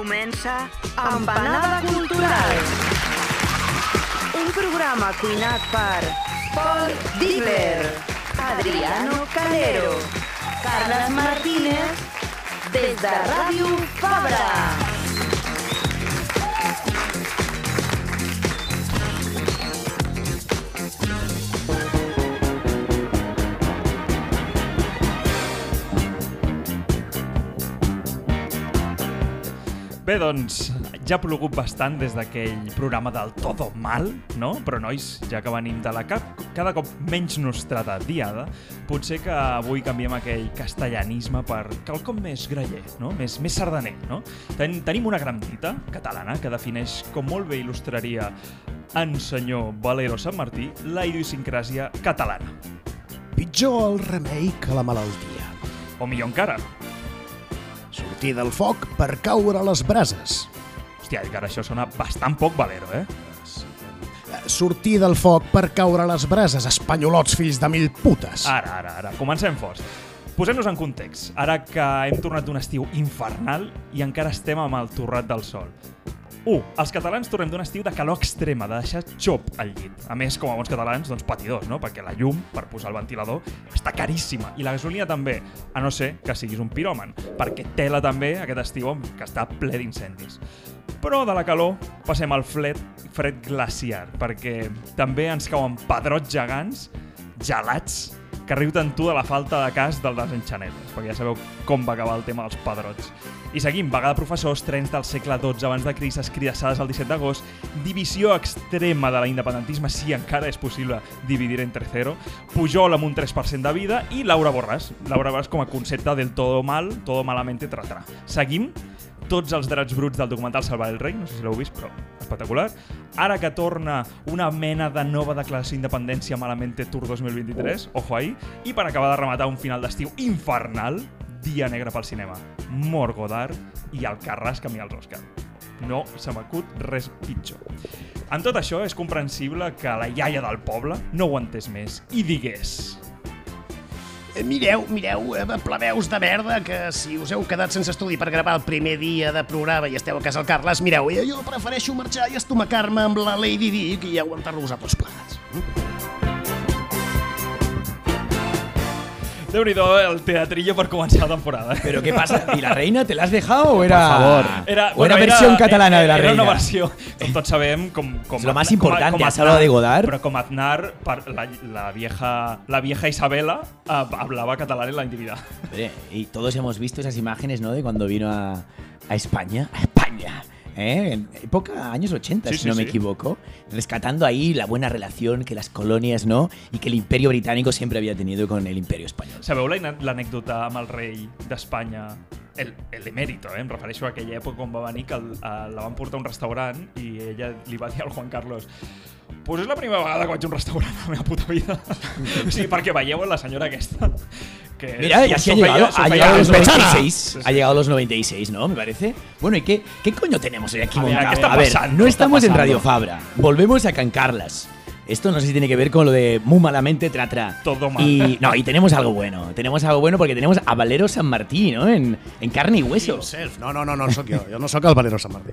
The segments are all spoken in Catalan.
comença Empanada Cultural. Un programa cuinat per Paul Dibler, Adriano Calero, Carles Martínez, des de Ràdio Fabra. Bé, doncs, ja ha plogut bastant des d'aquell programa del Todo Mal, no? Però, nois, ja que venim de la cap cada cop menys nostrada diada, potser que avui canviem aquell castellanisme per quelcom més graller, no? Més, més sardaner, no? Ten, tenim una gran dita catalana que defineix, com molt bé il·lustraria en senyor Valero Sant Martí, la idiosincràsia catalana. Pitjor el remei que la malaltia. O millor encara, Sortir del foc per caure a les brases. hòstia, que ara això sona bastant poc Valero, eh? Eh, Sortir del foc per caure a les brases, espanyolots fills de mil putes. Ara, ara, ara. Comencem forts. Posem-nos en context. Ara que hem tornat d'un estiu infernal i encara estem amb el torrat del sol. 1. Els catalans tornem d'un estiu de calor extrema, de deixar xop al llit. A més, com a bons catalans, doncs patidors, no? Perquè la llum, per posar el ventilador, està caríssima. I la gasolina també, a no ser que siguis un piròman. Perquè tela també aquest estiu que està ple d'incendis. Però de la calor passem al fred, fred glaciar, perquè també ens cauen pedrots gegants, gelats, que riu tant tu de la falta de cas del desenxanetes, perquè ja sabeu com va acabar el tema dels pedrots. I seguim, vaga de professors, trens del segle XII abans de Cris, escridassades el 17 d'agost, divisió extrema de l'independentisme, si encara és possible dividir entre zero, Pujol amb un 3% de vida i Laura Borràs. Laura Borràs com a concepte del todo mal, todo malamente, tra, tra. Seguim, tots els drets bruts del documental Salvar el Rei, no sé si l'heu vist, però espectacular. Ara que torna una mena de nova declaració d'independència Malamente Tour 2023, ojo ahí, i per acabar de rematar un final d'estiu infernal, dia negre pel cinema. Mort Godard i el Carràs camí als Òscar. No se m'acut res pitjor. En tot això, és comprensible que la iaia del poble no ho entès més i digués... Eh, Mireu, mireu, eh, plebeus de merda, que si us heu quedat sense estudi per gravar el primer dia de programa i esteu a casa al Carles, mireu, eh, jo prefereixo marxar i estomacar-me amb la Lady Dick i aguantar-los a tots plegats. Déu nhi el teatrillo per començar la temporada. eh? ¿Pero qué pasa? ¿Y la reina te la has dejado o era, Por favor. o era versión catalana de la era reina? una versió, com tots sabem, com... com lo más com- importante, com has hablado de Godard. Però com Aznar, per la, la, vieja, la vieja Isabela eh, hablaba catalán en la intimidad. Hombre, y todos hemos visto esas imágenes, ¿no? De cuando vino a, a España. A España. ¿Eh? En época años 80, Sí, si sí, no me sí. equivoco. Rescatando ahí la buena relación que las colonias, ¿no? Y que el imperio británico siempre había tenido con el imperio español. Sabeu la- l'anècdota amb el rei d'Espanya? El, el emèrito, eh? em refereixo a aquella època on va venir que el, a, la van portar a un restaurant i ella li va dir al Juan Carlos pues és la primera vegada que vaig a un restaurant a la meva puta vida. sigui, perquè veieu la senyora aquesta que Mira, ya se ha llegado, ha llegado a los sospechar. 96. Sí, sí. Ha llegado a los 96, ¿no? Me parece. Bueno, ¿y qué, qué coño tenemos aquí A ver, a ver, no ¿Qué está estamos en? Radio Fabra. Volvemos a Can Carlas. Esto no sé si tiene que ver con lo de muy malamente tra tra. Todo mal. Y no, y tenemos algo bueno. Tenemos algo bueno porque tenemos a Valero San Martín, ¿no? En, en carne y hueso. No, no, no, no sóc jo. Jo no sóc el Valero Sant Martí.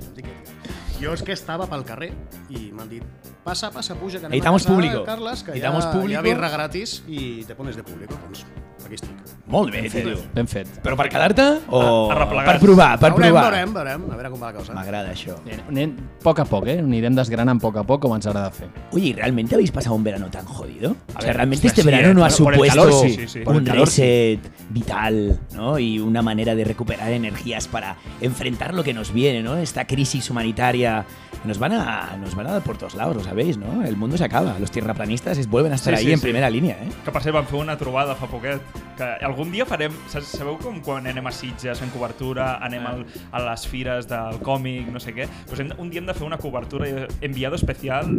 Jo és que estava pel carrer i m'han dit passa, passa, puja, que anem Necesitamos a casa, público. Carles, que Necesitamos hi ha, público. hi ha birra gratis i te pones de público. Doncs aquí estic. Molt bé, tio. Ben fet. Però per quedar-te o A- a replegar. per provar, per veurem, provar? veurem, veurem, a veure com va la cosa. M'agrada això. Anem a poc a poc, eh? Anirem desgranant a poc a poc com ens agrada fer. Oye, ¿y realmente habéis pasado un verano tan jodido? o sea, ver, realmente hostia, este sí, verano eh, no ha supuesto calor, sí, sí, un calor, reset vital, ¿no? Y una manera de recuperar energías para enfrentar lo que nos viene, ¿no? Esta crisis humanitaria Yeah. Nos van a nos van a dar por todos lados, lo sabéis, ¿no? El mundo se acaba, los tierraplanistas es- vuelven a estar Sí, ahí sí, en sí. primera línea, ¿eh? Que per cert vam fer una trobada fa poquet que algun dia farem, sa- sabeu com quan anem a Sitges fent cobertura, anem al, a les fires del còmic, no sé què, doncs hem, un dia hem de fer una cobertura enviado especial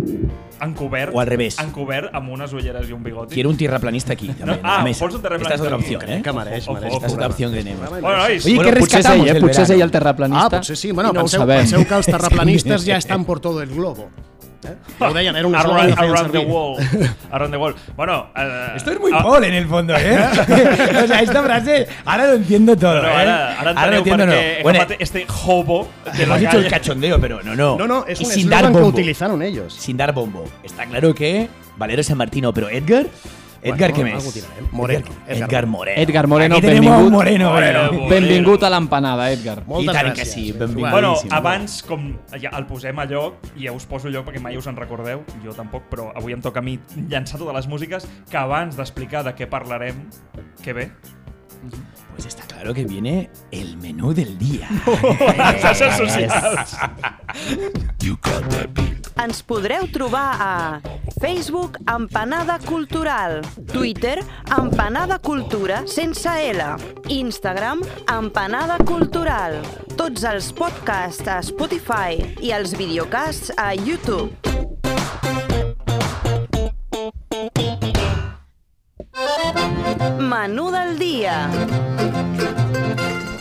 encobert, O al revés. encobert amb unes ulleres i un bigoti. Quiero un tierraplanista aquí, también, en la ah, mesa. vols un Esta es otra aquí? ¿eh? Que mereix, Ojo, mereix. Esta es otra opción que. Programa Bueno, Oye, Bueno, que potser és rescatamos ell, eh? Potser és ell el terraplanista. Ah, potser sí. Bueno, no penseu, penseu que els terraplanistes ja estan per tot el globo. Eh? Deien, era un Around, around the world. Around the world. Bueno, eh, Esto es muy ah, Paul en el fondo, ¿eh? o sea, esta frase, ahora lo entiendo todo, ¿eh? ara, ara lo enteneu entiendo, no. Bueno, este hobo de hemos dicho el cachondeo, pero no, no. No, no, es Y un sin dar eslogan que bombo. utilizaron ellos. Sin dar bombo. Está claro que Valero San Martino, pero Edgar... Edgar, Bueno, ¿qué algo més? Moreno. Edgar, Moreno. Edgar Moreno, Aquí tenemos a benvingut. un Moreno, Moreno. Moreno. Benvingut a l'empanada, Edgar. Moltes I tant gràcies. que sí, benvingut. Bueno, abans, com ja el posem a lloc, i ja us poso a lloc perquè mai us en recordeu, jo tampoc, però avui em toca a mi llançar totes les músiques, que abans d'explicar de què parlarem, què ve? Pues está claro que viene el menú del día. Les xarxes socials. Ens podreu trobar a Facebook Empanada Cultural, Twitter Empanada Cultura sense L, Instagram Empanada Cultural, tots els podcasts a Spotify i els videocasts a YouTube. Menú del dia.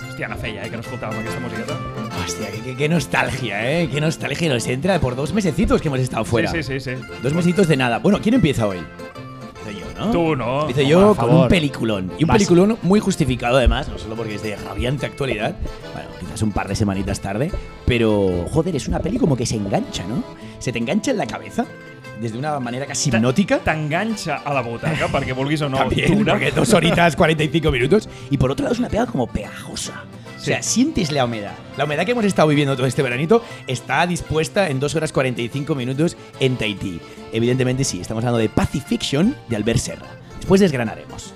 Hòstia, no feia, eh, que no escoltàvem aquesta musiqueta. Hostia, qué, qué- nostalgia, ¿eh? Qué nostalgia nos entra por dos mesecitos que hemos estado fuera. Sí, sí, sí, sí. Dos mesitos de nada. Bueno, ¿quién empieza hoy? Yo, ¿no? Tú, ¿no? Hombre, yo con un peliculón. Y un Vas. peliculón muy justificado además, no solo porque es de rabiante actualidad, bueno, quizás un par de semanitas tarde, pero joder, es una peli como que se engancha, ¿no? Se te engancha en la cabeza desde una manera casi hipnótica. T'enganxa a la butaca, perquè vulguis o no, También, porque dos horitas, 45 minutos. Y por otro lado es una pega como pegajosa. O sea, sientes la humedad. La humedad que hemos estado viviendo todo este veranito está dispuesta en 2 horas 45 minutos en Tahití. Evidentemente sí, estamos hablando de Pacifiction de Albert Serra. Después desgranaremos.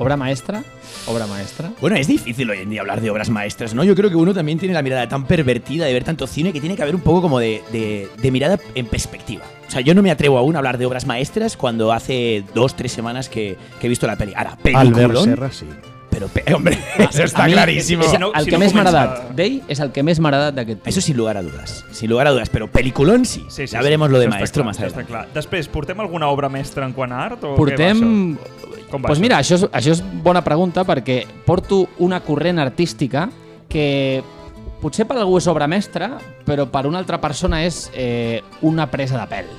Obra maestra? Obra maestra? Bueno, es difícil hoy en día hablar de obras maestras, ¿no? Yo creo que uno también tiene la mirada tan pervertida de ver tanto cine que tiene que haber un poco como de, de- de mirada en perspectiva. O sea, yo no me atrevo aún a hablar de obras maestras cuando hace dos, tres semanas que, que he visto la peli. Ahora, peliculón, sí. Pero, pe- hombre, eso está A mi, clarísimo. Si no- el si que no més m'ha agradat d'ell és el que més m'ha agradat d'aquest Eso sin lugar a dudas. Sin lugar a dudas. Pero peliculón sí. Sí, sí, ya sí, veremos lo de això està maestro clar, más està adelante. clar. Després, portem alguna obra mestra en quant a art? O Portem... Com va Doncs això? mira, això és, això és bona pregunta perquè porto una corrent artística que potser per algú és obra mestra, però per una altra persona és eh, una presa de pèl.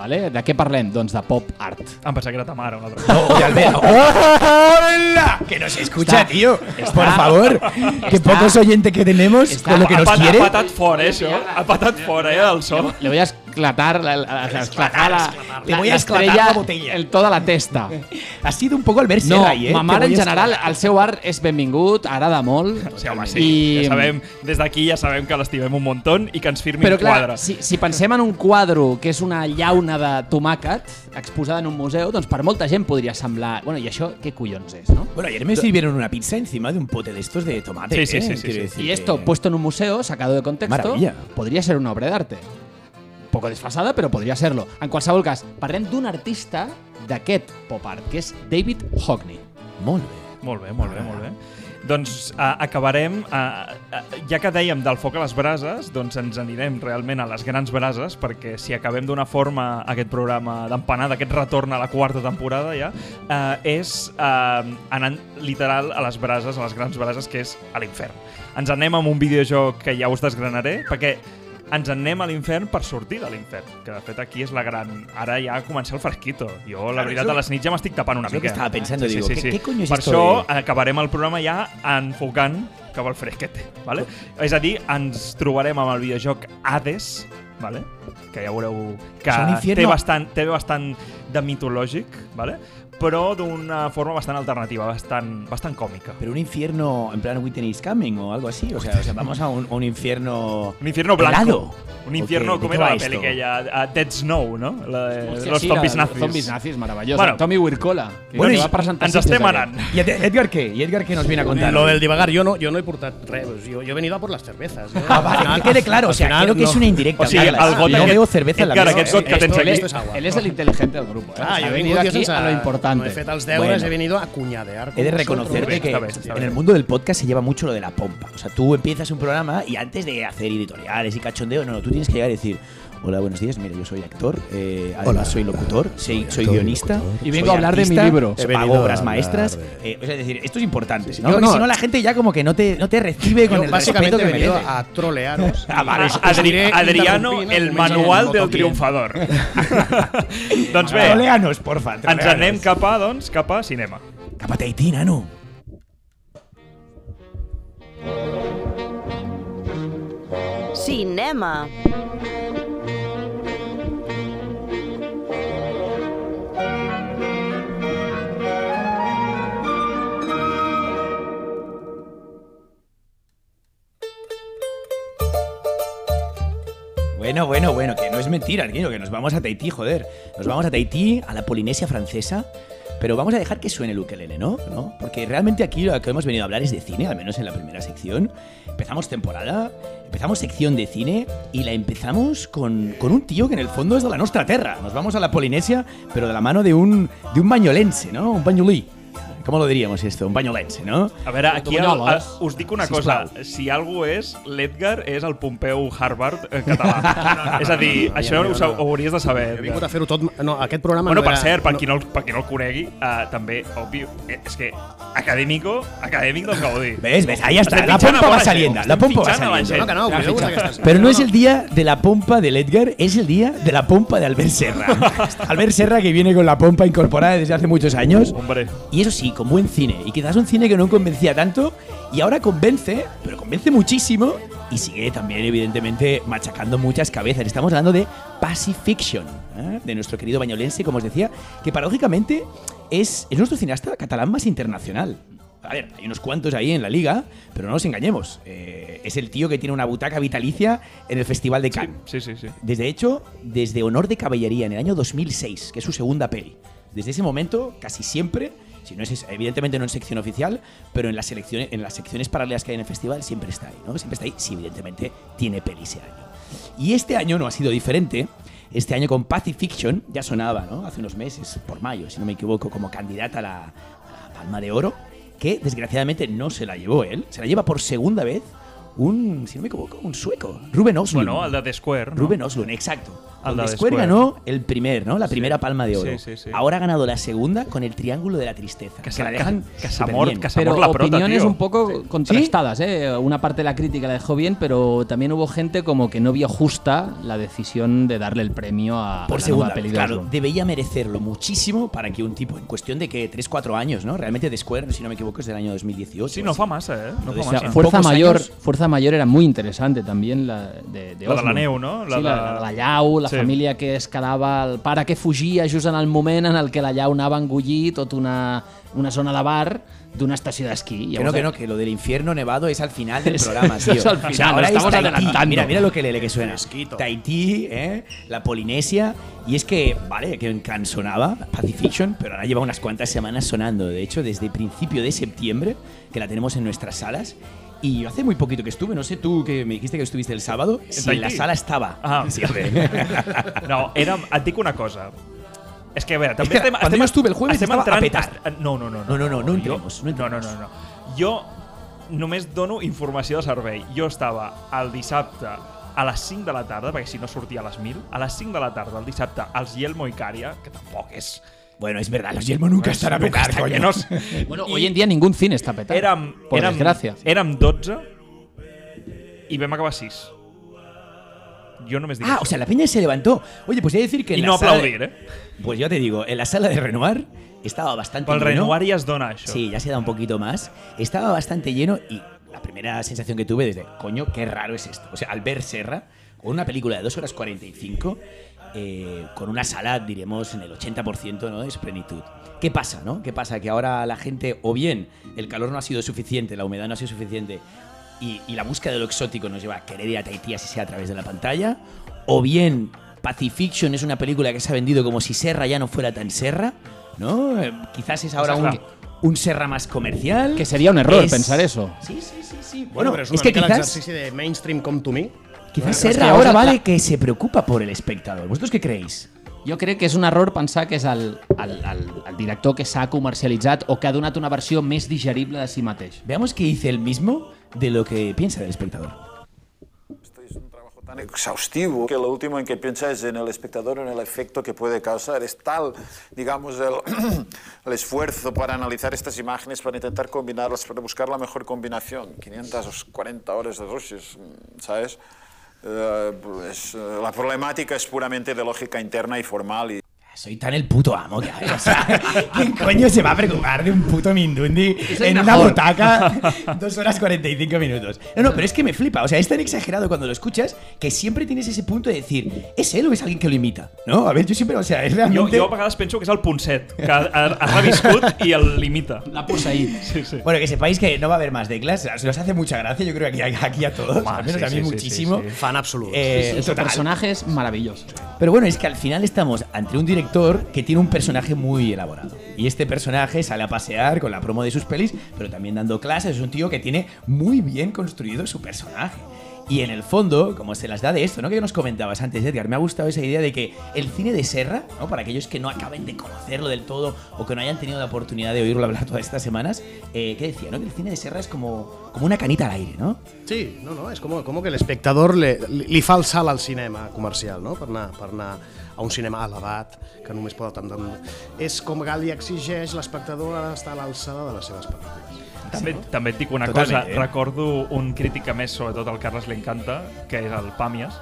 Vale? De què parlem? Doncs de pop art. Em pensava que era ta mare. Una altra. No, de Albert. ¡Hola! Que nos escucha, Está- tío. está- Por favor. Que pocos oyentes que tenemos está- con lo que nos quiere. ha patat fora, eh, això. Ha patat fora, eh, del so. Le voy a esclatar la, la, la- esclatar la, Le voy a la esclatar la botella. el to de la testa. Ha sido un poco Albert No, Serra, ahí, ¿eh? ma Te mare en general, esclatar. el seu art és benvingut, agrada molt. Sí, home, sí. I- Ja sabem, des d'aquí ja sabem que l'estimem un muntó i que ens firmi Però un clar, quadre. si, si pensem en un quadre que és una llauna de tomàquet exposada en un museu, doncs per molta gent podria semblar... Bueno, i això què collons és, no? Bueno, ayer me sirvieron una pizza encima de un pote de estos de tomate. Sí, sí, ¿eh? sí, sí, sí. decir Y esto, puesto en un museo, sacado de contexto, Maravilla. podria ser una obra d'arte. Poco desfasada, però podria serlo. En qualsevol cas, parlem d'un artista d'aquest pop art, que és David Hockney. Molt bé. Molt bé, molt bé, molt bé. Doncs uh, acabarem, uh, uh, ja que dèiem del foc a les brases, doncs ens anirem realment a les grans brases, perquè si acabem d'una forma aquest programa d'empanada, aquest retorn a la quarta temporada ja, uh, és uh, anant literal a les brases, a les grans brases, que és a l'infern. Ens anem amb un videojoc que ja us desgranaré, perquè ens en anem a l'infern per sortir de l'infern, que de fet aquí és la gran... Ara ja comença el fresquito. Jo, la Claro, veritat, eso- a les nits ja m'estic tapant una mica. que estaba pensando, digo, ¿qué- qué coño es per esto això de- acabarem el programa ja enfocant cap al fresquete, vale? És a dir, ens trobarem amb el videojoc Hades, vale? que ja veureu que té bastant, té bastant de mitològic, vale? Però d'una forma bastant alternativa, bastant, bastant còmica. Pero un infierno en plan Winter is Coming o algo así. O sea, o sea vamos a un, un infierno. Un infierno blanco. helado. Un infierno, ¿O qué? com ¿De qué era la pel·li esto? aquella? Uh, Dead Snow, no? La de Hòstia, los sí, zombies nazis. Zombies nazis, meravellosa. Bueno. Tommy Wirkola, que, Bueno, que i va presentar Ens estem anant. ¿Y Ed- Edgar qué? ¿Y Edgar qué nos viene a contar? Lo del divagar, yo no, yo no he portat res, pues yo, yo he venido a por las cervezas. ¿eh? Ah, vale, que quede claro. O sea, final creo que es no. una indirecta. O sigui, el got no aquest- veo cerveza en la Edgar, mesa. aquest got que tens aquí. es. Él es el inteligente del grupo. ¿eh? Ah, yo he venido aquí a lo importante. No he fet els deures, Bueno. he venido a cuñadear. He de con reconocerte que en el mundo del podcast se lleva mucho lo de la pompa. O sea, tú empiezas un programa y antes de hacer editoriales y cachondeo, no, no, tú tienes que llegar y decir, Hola, buenos días. Mira, yo soy actor, eh, además Hola. soy locutor, soy, soy actor, guionista. locutor. Y vengo soy a hablar de mi artista, libro. He venido a obras maestras. eh, es decir, esto es importante, Sí, ¿no? yo Porque no- si no, la gente ya como que no te, no te recibe con el básicamente respeto he que venido merece. a trolearos. Ah, vale, Adri Adriano, el manual del toqui. triomfador. doncs bé, Troleanos, porfa. ens troleanos. anem cap a, doncs, cap a cinema. Cap a Tahití, nano. Cinema. Bueno, bueno, bueno, que no es mentira, Arquino, que nos vamos a Tahití, joder. Nos vamos a Tahití, a la Polinesia francesa. Pero vamos a dejar que suene el ukelele, ¿no? ¿no? Porque realmente aquí lo que hemos venido a hablar es de cine, al menos en la primera sección. Empezamos temporada, empezamos sección de cine y la empezamos con, con un tío que en el fondo es de la nostra terra. Nos vamos a la Polinesia, pero de la mano de un, de un bañolense, ¿no? Un bañolí. ¿Cómo lo diríamos esto? Un bañolense, ¿no? A veure, aquí el, el, us dic una Sisplau. cosa. Si algú és, l'Edgar és el Pompeu Harvard eh, català. és a dir, això no, ho, no. ho hauries de saber. He vingut a fer-ho tot... No, aquest programa Bueno, no per era... cert, per no- qui no, el- per qui no el conegui, uh, també, òbvio, eh, és que académico, acadèmic del Gaudí. ¿Ves? ¿Ves? Ahí está. Estem La pompa va saliendo. gent, La pompa va saliendo. No, que no, fitxa. d'aquestes... Pero no es el día de la pompa del Edgar, es el día de la pompa de Albert Serra. Albert Serra que viene con la pompa incorporada desde hace muchos años. Hombre, Y eso sí, con buen cine. Y quizás un cine que no convencía tanto y ahora convence, pero convence muchísimo y sigue también evidentemente machacando muchas cabezas. Estamos hablando de Pacifiction, ¿eh? de nuestro querido bañolense, como os decía, que paradójicamente es, es nuestro cineasta catalán más internacional. A ver, hay unos cuantos ahí en la liga, pero no nos engañemos. Eh, es el tío que tiene una butaca vitalicia en el Festival de Cannes. sí, sí, sí. Desde hecho, desde Honor de Caballería en el año 2006, que es su segunda peli. Desde ese momento, casi siempre, si no es evidentemente no en sección oficial, pero en las selecciones, en las secciones paralelas que hay en el festival siempre está ahí, ¿no? Siempre está ahí, si evidentemente tiene peli ese año. Y este año no ha sido diferente. Este año con Pacifiction ya sonaba, ¿no? Hace unos meses, por mayo, si no me equivoco, como candidata a la, a la Palma de Oro, que desgraciadamente no se la llevó él. Se la lleva por segunda vez un, si no me equivoco, un sueco, Ruben Oslund. Bueno, el de The Square, no? Ruben Oslund, exacto. De Square Square. ganó el primer, ¿no? La primera palma de oro. Sí, sí, sí. Ahora ha ganado la segunda con el Triángulo de la Tristeza. Que, se- la dejan que se superbién. amor- que se Pero amor la prota, opiniones tío. un poco contrastadas, ¿eh? Una parte de la crítica la dejó bien, pero también hubo gente como que no vio justa la decisión de darle el premio a, Por a la segunda nueva peli vez, de claro, Oslo. debería merecerlo muchísimo para que un tipo, en cuestión de que 3-4 años, ¿no? Realmente The Square, si no me equivoco, es del año 2018. Sí, no fa massa, eh? No Entonces, fa O sea, massa. en Fuerza Mayor, años- Fuerza Mayor era muy interesante también la de, de La de neu, no? La sí, la, de- la, la llau, la Sí. família que es quedava, el pare que fugia just en el moment en el que la llau anava a engullir tota una, una zona de bar d'una estació d'esquí. Que no, que no, que lo del infierno nevado es al final del programa, tío. es al O sea, final, ahora estamos es Tahití. Mira, mira lo que lele que suena. Tahití, ¿eh? la Polinesia. Y es que, vale, que en Cannes sonaba Pacifiction, pero ahora lleva unas cuantas semanas sonando. De hecho, desde principio de septiembre, que la tenemos en nuestras salas. Y yo hace muy poquito que estuve, no sé tú que me dijiste que estuviste el sábado, si en la sala estaba. Ah, Sí. No, era, et dic una cosa. És que, a veure, també que estem... quan estem, jo estuve el jueves estava a entrant, petar. est- No, no, no. No, no, no, no entremos, no no, no, no, no. Jo només dono informació de servei. Jo estava el dissabte a les 5 de la tarda, perquè si no sortia a les 1.000, a les 5 de la tarda, el dissabte, als Yelmo i Cària, que tampoc és... Bueno, es verdad, los Yelmo nunca están a petar, està. Bueno, I hoy en día ningún cine está petado. Érem, por érem, desgracia. érem 12 i vam acabar 6. Jo només dic Ah, això. o sea, la peña se levantó. Oye, pues he de decir que en la no sala de- aplaudir, eh? Pues yo te digo, en la sala de Renoir estaba bastante Pel lleno. Renoir ja es dona això. Sí, ya se da un poquito más. Estaba bastante lleno y la primera sensación que tuve desde, coño, qué raro es esto. O sea, al ver Serra, con una película de 2 horas 45, eh, con una sala, diremos, en el 80% ¿no? de su plenitud. ¿Qué pasa, no? ¿Qué pasa? Que ahora la gente, o bien el calor no ha sido suficiente, la humedad no ha sido suficiente, y, y la búsqueda de lo exótico nos lleva a querer ir a Tahití así sea a través de la pantalla, o bien Pacifiction es una película que se ha vendido como si Serra ya no fuera tan Serra, ¿no? Eh, quizás es ahora un, un Serra más comercial. Que sería un error Es- pensar eso. Sí, sí, sí, sí. Bueno, Bueno, però és, es una que mica quizás, l'exercici de mainstream com to me. Quizás es que Serra ahora la- vale que se preocupa por el espectador. ¿Vosotros qué creéis? Jo crec que és un error pensar que és el, el, el, el director que s'ha comercialitzat o que ha donat una versió més digerible de si mateix. Veamos qué dice él mismo de lo que piensa del espectador. tan exhaustivo que lo último en que piensa es en el espectador, en el efecto que puede causar. Es tal, digamos, el, el esfuerzo para analizar estas imágenes, para intentar combinarlas, para buscar la mejor combinación. 540 horas de rushes, ¿sabes? Eh, pues, eh, la problemática es puramente de lógica interna y formal. Y, Soy tan el puto amo que hay. O sea, ¿quién coño se va a preocupar de un puto Mindundi en una mejor. butaca dos horas 45 minutos? No, no, pero es que me flipa. O sea, es tan exagerado cuando lo escuchas que siempre tienes ese punto de decir, ¿es él o es alguien que lo imita? No, a ver, yo siempre, o sea, es Jo, realmente... jo a vegades penso que és el punt set, que ha, ha, reviscut i el limita. La posseït. Sí, sí. Bueno, que sepáis que no va a haber más declas. Nos hace mucha gracia, yo creo que aquí, aquí a todos, Home, al menos sí, a mí sí, muchísimo. sí, sí. Fan absolut. Eh, Su total. personaje es maravilloso. Pero bueno, es que al final estamos ante un director que tiene un personaje muy elaborado. Y este personaje sale a pasear con la promo de sus pelis, pero también dando clases. Es un tío que tiene muy bien construido su personaje. Y en el fondo, como se las da de esto, ¿no? Que nos comentabas antes, Edgar, me ha gustado esa idea de que el cine de Serra, ¿no? Para aquellos que no acaben de conocerlo del todo o que no hayan tenido la oportunidad de oírlo hablar todas estas semanas, eh, ¿qué decía, no? Que el cine de Serra es como, como una canita al aire, ¿no? Sí, no, no, és com, com que l'espectador li, li fa el al cinema comercial, no? Per anar a un cinema elevat, que només pot. És com que li exigeix l'espectador ha d'estar a l'alçada de les seves pel·lícules. També, també et dic una Totalment, cosa, eh? recordo un crític que més, sobretot al Carles li encanta, que és el Pàmies.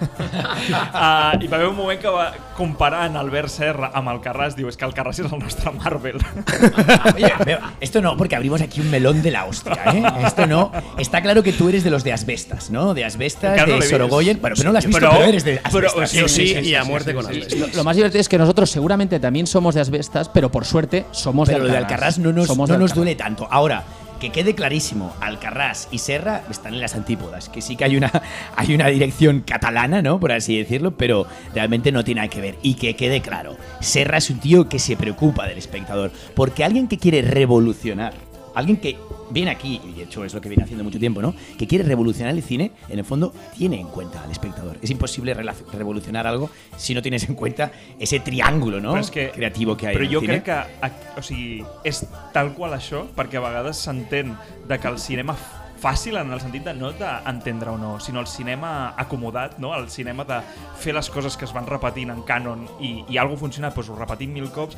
uh, I va haver un moment que va comparant Albert Serra amb el Carràs, diu, és que el Carràs és el nostre Marvel. Oye, veo, esto no, porque abrimos aquí un melón de la hostia, ¿eh? Esto no. Está claro que tú eres de los de Asbestas, ¿no? De Asbestas, no de. Sorogoyen. Bueno, pero no lo has visto, Però- pero, eres de Asbestas. sí, sí, sí, y a sí, muerte sí, con sí, asbestos. Lo más divertido es que nosotros seguramente también somos de asbestas, pero por suerte somos pero lo de de Alcarrás. Alcarrás no nos, Somos no nos Alcarrás. duele tanto. Ahora, que quede clarísimo, Alcarrás y Serra están en las antípodas, que sí que hay una, hay una dirección catalana, ¿no? Por así decirlo, pero realmente no tiene nada que ver. Y que quede claro, Serra es un tío que se preocupa del espectador, porque alguien que quiere revolucionar, alguien que viene aquí, y de hecho es lo que viene haciendo mucho tiempo, ¿no? Que quiere revolucionar el cine, en el fondo tiene en cuenta al espectador. Es imposible revolucionar algo si no tienes en cuenta ese triángulo, ¿no? Però és que, Creativo que hay Però en jo cine. crec que a- o sigui, és tal qual això, perquè a vegades s'entén de que el cinema fàcil en el sentit de no d'entendre o no, sinó el cinema acomodat, no? el cinema de fer les coses que es van repetint en canon i, i algo funciona, doncs ho repetim mil cops.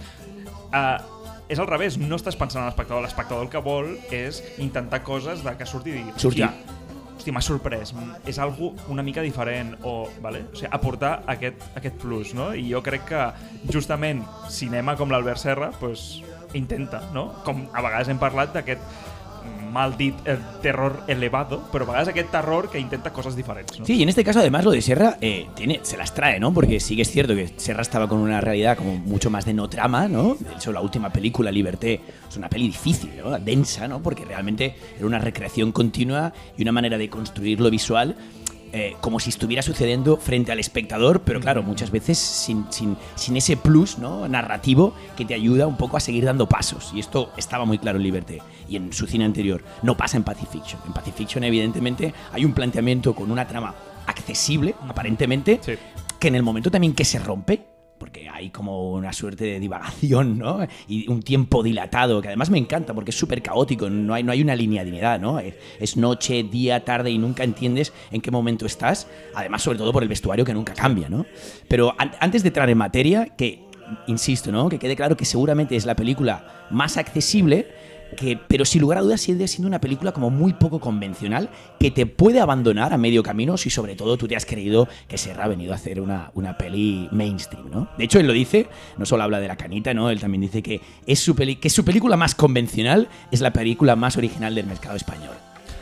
Uh, és al revés, no estàs pensant en l'espectador, l'espectador el que vol és intentar coses de que surti i digui, Surti. "Hòstia, hòstia, m'ha sorprès, és algo una mica diferent o, vale? o sigui, aportar aquest, aquest plus, no? I jo crec que justament cinema com l'Albert Serra pues, intenta, no? Com a vegades hem parlat d'aquest mal dit eh, terror elevado, però a vegades aquest terror que intenta coses diferents, no? Sí, y en este caso además lo de Serra eh, tiene, se las trae, ¿no? Porque sí que es cierto que Serra estaba con una realidad como mucho más de no trama, ¿no? De hecho, la última película, Liberté, es una peli difícil, ¿no? Densa, ¿no? Porque realmente era una recreación continua y una manera de construir lo visual eh, como si estuviera sucediendo frente al espectador, pero claro, muchas veces sin, sin, sin ese plus ¿no? narrativo que te ayuda un poco a seguir dando pasos. Y esto estaba muy claro en Liberté y en su cine anterior. No pasa en Pacifiction. En Pacifiction, evidentemente, hay un planteamiento con una trama accesible, aparentemente, Sí. que en el momento también que se rompe, porque hay como una suerte de divagación, ¿no? Y un tiempo dilatado, que además me encanta porque es súper caótico, no hay, no hay una linealidad, ¿no? Es, noche, día, tarde y nunca entiendes en qué momento estás, además sobre todo por el vestuario que nunca cambia, ¿no? Pero an- antes de entrar en materia, que, insisto, ¿no? Que quede claro que seguramente es la película más accesible, que, pero sin lugar a dudas sigue siendo una película como muy poco convencional que te puede abandonar a medio camino si sobre todo tú te has creído que Serra ha venido a hacer una, una peli mainstream, ¿no? De hecho, él lo dice, no solo habla de la canita, ¿no? Él también dice que, es su peli que su película más convencional es la película más original del mercado español.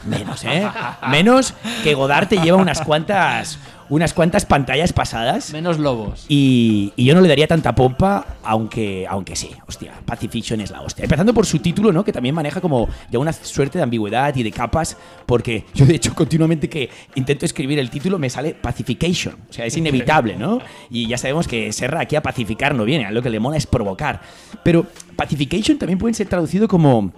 Menos, ¿eh? Menos que Godard te lleva unas cuantas, unas cuantas pantallas pasadas. Menos lobos. Y, y yo no le daría tanta pompa, aunque, aunque sí, hostia, Pacifiction es la hostia. Empezando por su título, ¿no? Que también maneja como ya una suerte de ambigüedad y de capas, porque yo de hecho continuamente que intento escribir el título me sale Pacification, o sea, es inevitable, ¿no? Y ya sabemos que Serra aquí a pacificar no viene, a lo que le mola es provocar. Pero Pacification también puede ser traducido como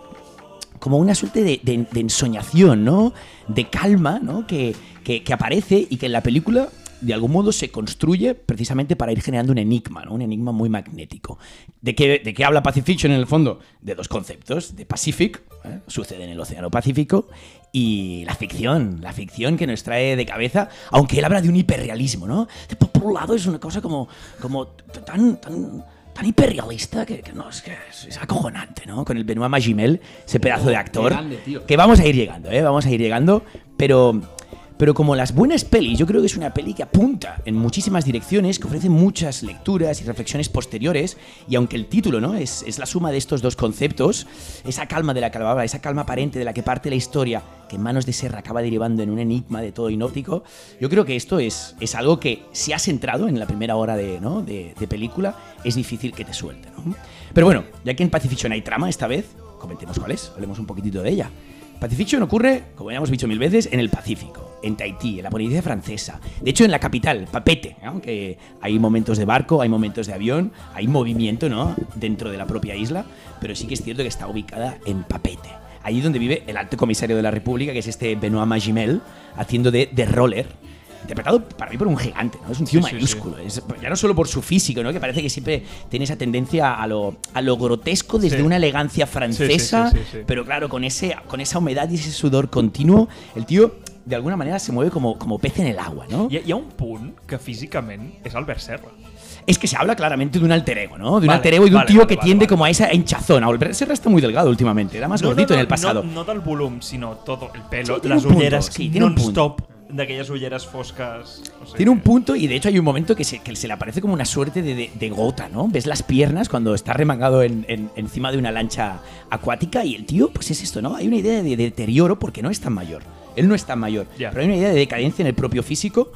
como una suerte de, de- ensoñación, ¿no? De calma, ¿no? Que, que- aparece y que en la película de algún modo se construye precisamente para ir generando un enigma, ¿no? un enigma muy magnético. ¿De qué, ¿De qué habla Pacific en el fondo? De dos conceptos, de Pacific, ¿eh? sucede en el Océano Pacífico, y la ficción, la ficción que nos trae de cabeza, aunque él habla de un hiperrealismo, ¿no? Por, un lado es una cosa como, como tan... tan tan hiperrealista que, que no, es que es, es acojonante, ¿no? Con el Benoit Magimel, ese pedazo de actor. grande. Que vamos a ir llegando, ¿eh? Vamos a ir llegando, pero... Pero como las buenas pelis, yo creo que es una peli que apunta en muchísimas direcciones, que ofrece muchas lecturas y reflexiones posteriores, y aunque el título ¿no? es, es la suma de estos dos conceptos, esa calma de la que esa calma aparente de la que parte la historia, que en manos de Serra acaba derivando en un enigma de todo inóptico, yo creo que esto es, es algo que si has entrado en la primera hora de, ¿no? de, de película, es difícil que te suelte. ¿no? Pero bueno, ya que en Pacifiction hay trama esta vez, comentemos cuál es, hablemos un poquitito de ella. Pacifiction ocurre, como ya hemos dicho mil veces, en el Pacífico, en Tahití, en la Polinesia francesa. De hecho, en la capital, Papete, aunque hay momentos de barco, hay momentos de avión, hay movimiento ¿no? dentro de la propia isla, pero sí que es cierto que está ubicada en Papete. Allí donde vive el alto comisario de la República, que es este Benoit Magimel, haciendo de, de roller, interpretado para mí por un gigante, ¿no? Es un tío Sí, sí, mayúsculo. Es- ya no solo por su físico, ¿no? Que parece que siempre tiene esa tendencia a lo, a lo grotesco desde Sí. una elegancia francesa, Sí, sí, sí, sí, sí. pero claro, con, ese, con esa humedad y ese sudor continuo, el tío de alguna manera se mueve como, como pez en el agua, ¿no? Hi hi ha un punt que físicament és Albert Serra. Es que se habla claramente de un alter ego, ¿no? De un Vale, alter ego y de un vale, tío vale, que tiende como a esa hinchazón. Albert Serra está muy delgado últimamente, era más gordito en el pasado. No, no del volum, sinó todo el pelo, Sí, un punto, ulleres sí, un non-stop d'aquelles ulleres fosques. O sigui, Tiene un punto y de hecho hay un momento que se, que se le aparece como una suerte de, de- de gota, ¿no? Ves las piernas cuando está remangado en- en- encima de una lancha acuática y el tío, pues es esto, ¿no? Hay una idea de, deterioro porque no es tan mayor. Él no es tan mayor. Pero hay una idea de decadencia en el propio físico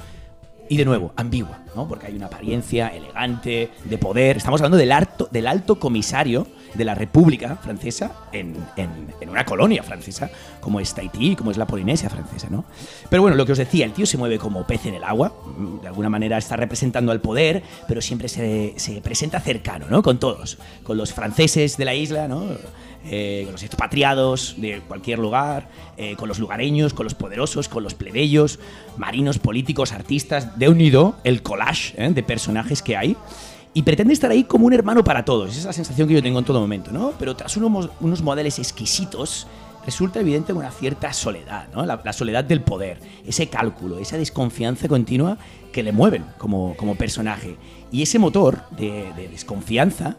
y de nuevo, ambigua, ¿no? Porque hay una apariencia elegante, de poder. Estamos hablando del alto, del alto comisario de la República Francesa en, en- una colonia francesa, como es Tahití, como es la Polinesia francesa, ¿no? Pero bueno, lo que os decía, el tío se mueve como pez en el agua, mm, de alguna manera está representando al poder, pero siempre se, se presenta cercano, ¿no? Con todos, con los franceses de la isla, ¿no? eh, con los expatriados de cualquier lugar, eh, con los lugareños, con los poderosos, con los plebeyos, marinos, políticos, artistas, de unido el collage ¿eh? de personajes que hay. Y pretende estar ahí como un hermano para todos. Esa es la sensación que yo tengo en todo momento, ¿no? Pero tras unos, unos modelos exquisitos, resulta evidente una cierta soledad, ¿no? La, la soledad del poder, ese cálculo, esa desconfianza continua que le mueven como, como personaje. Y ese motor de, de desconfianza,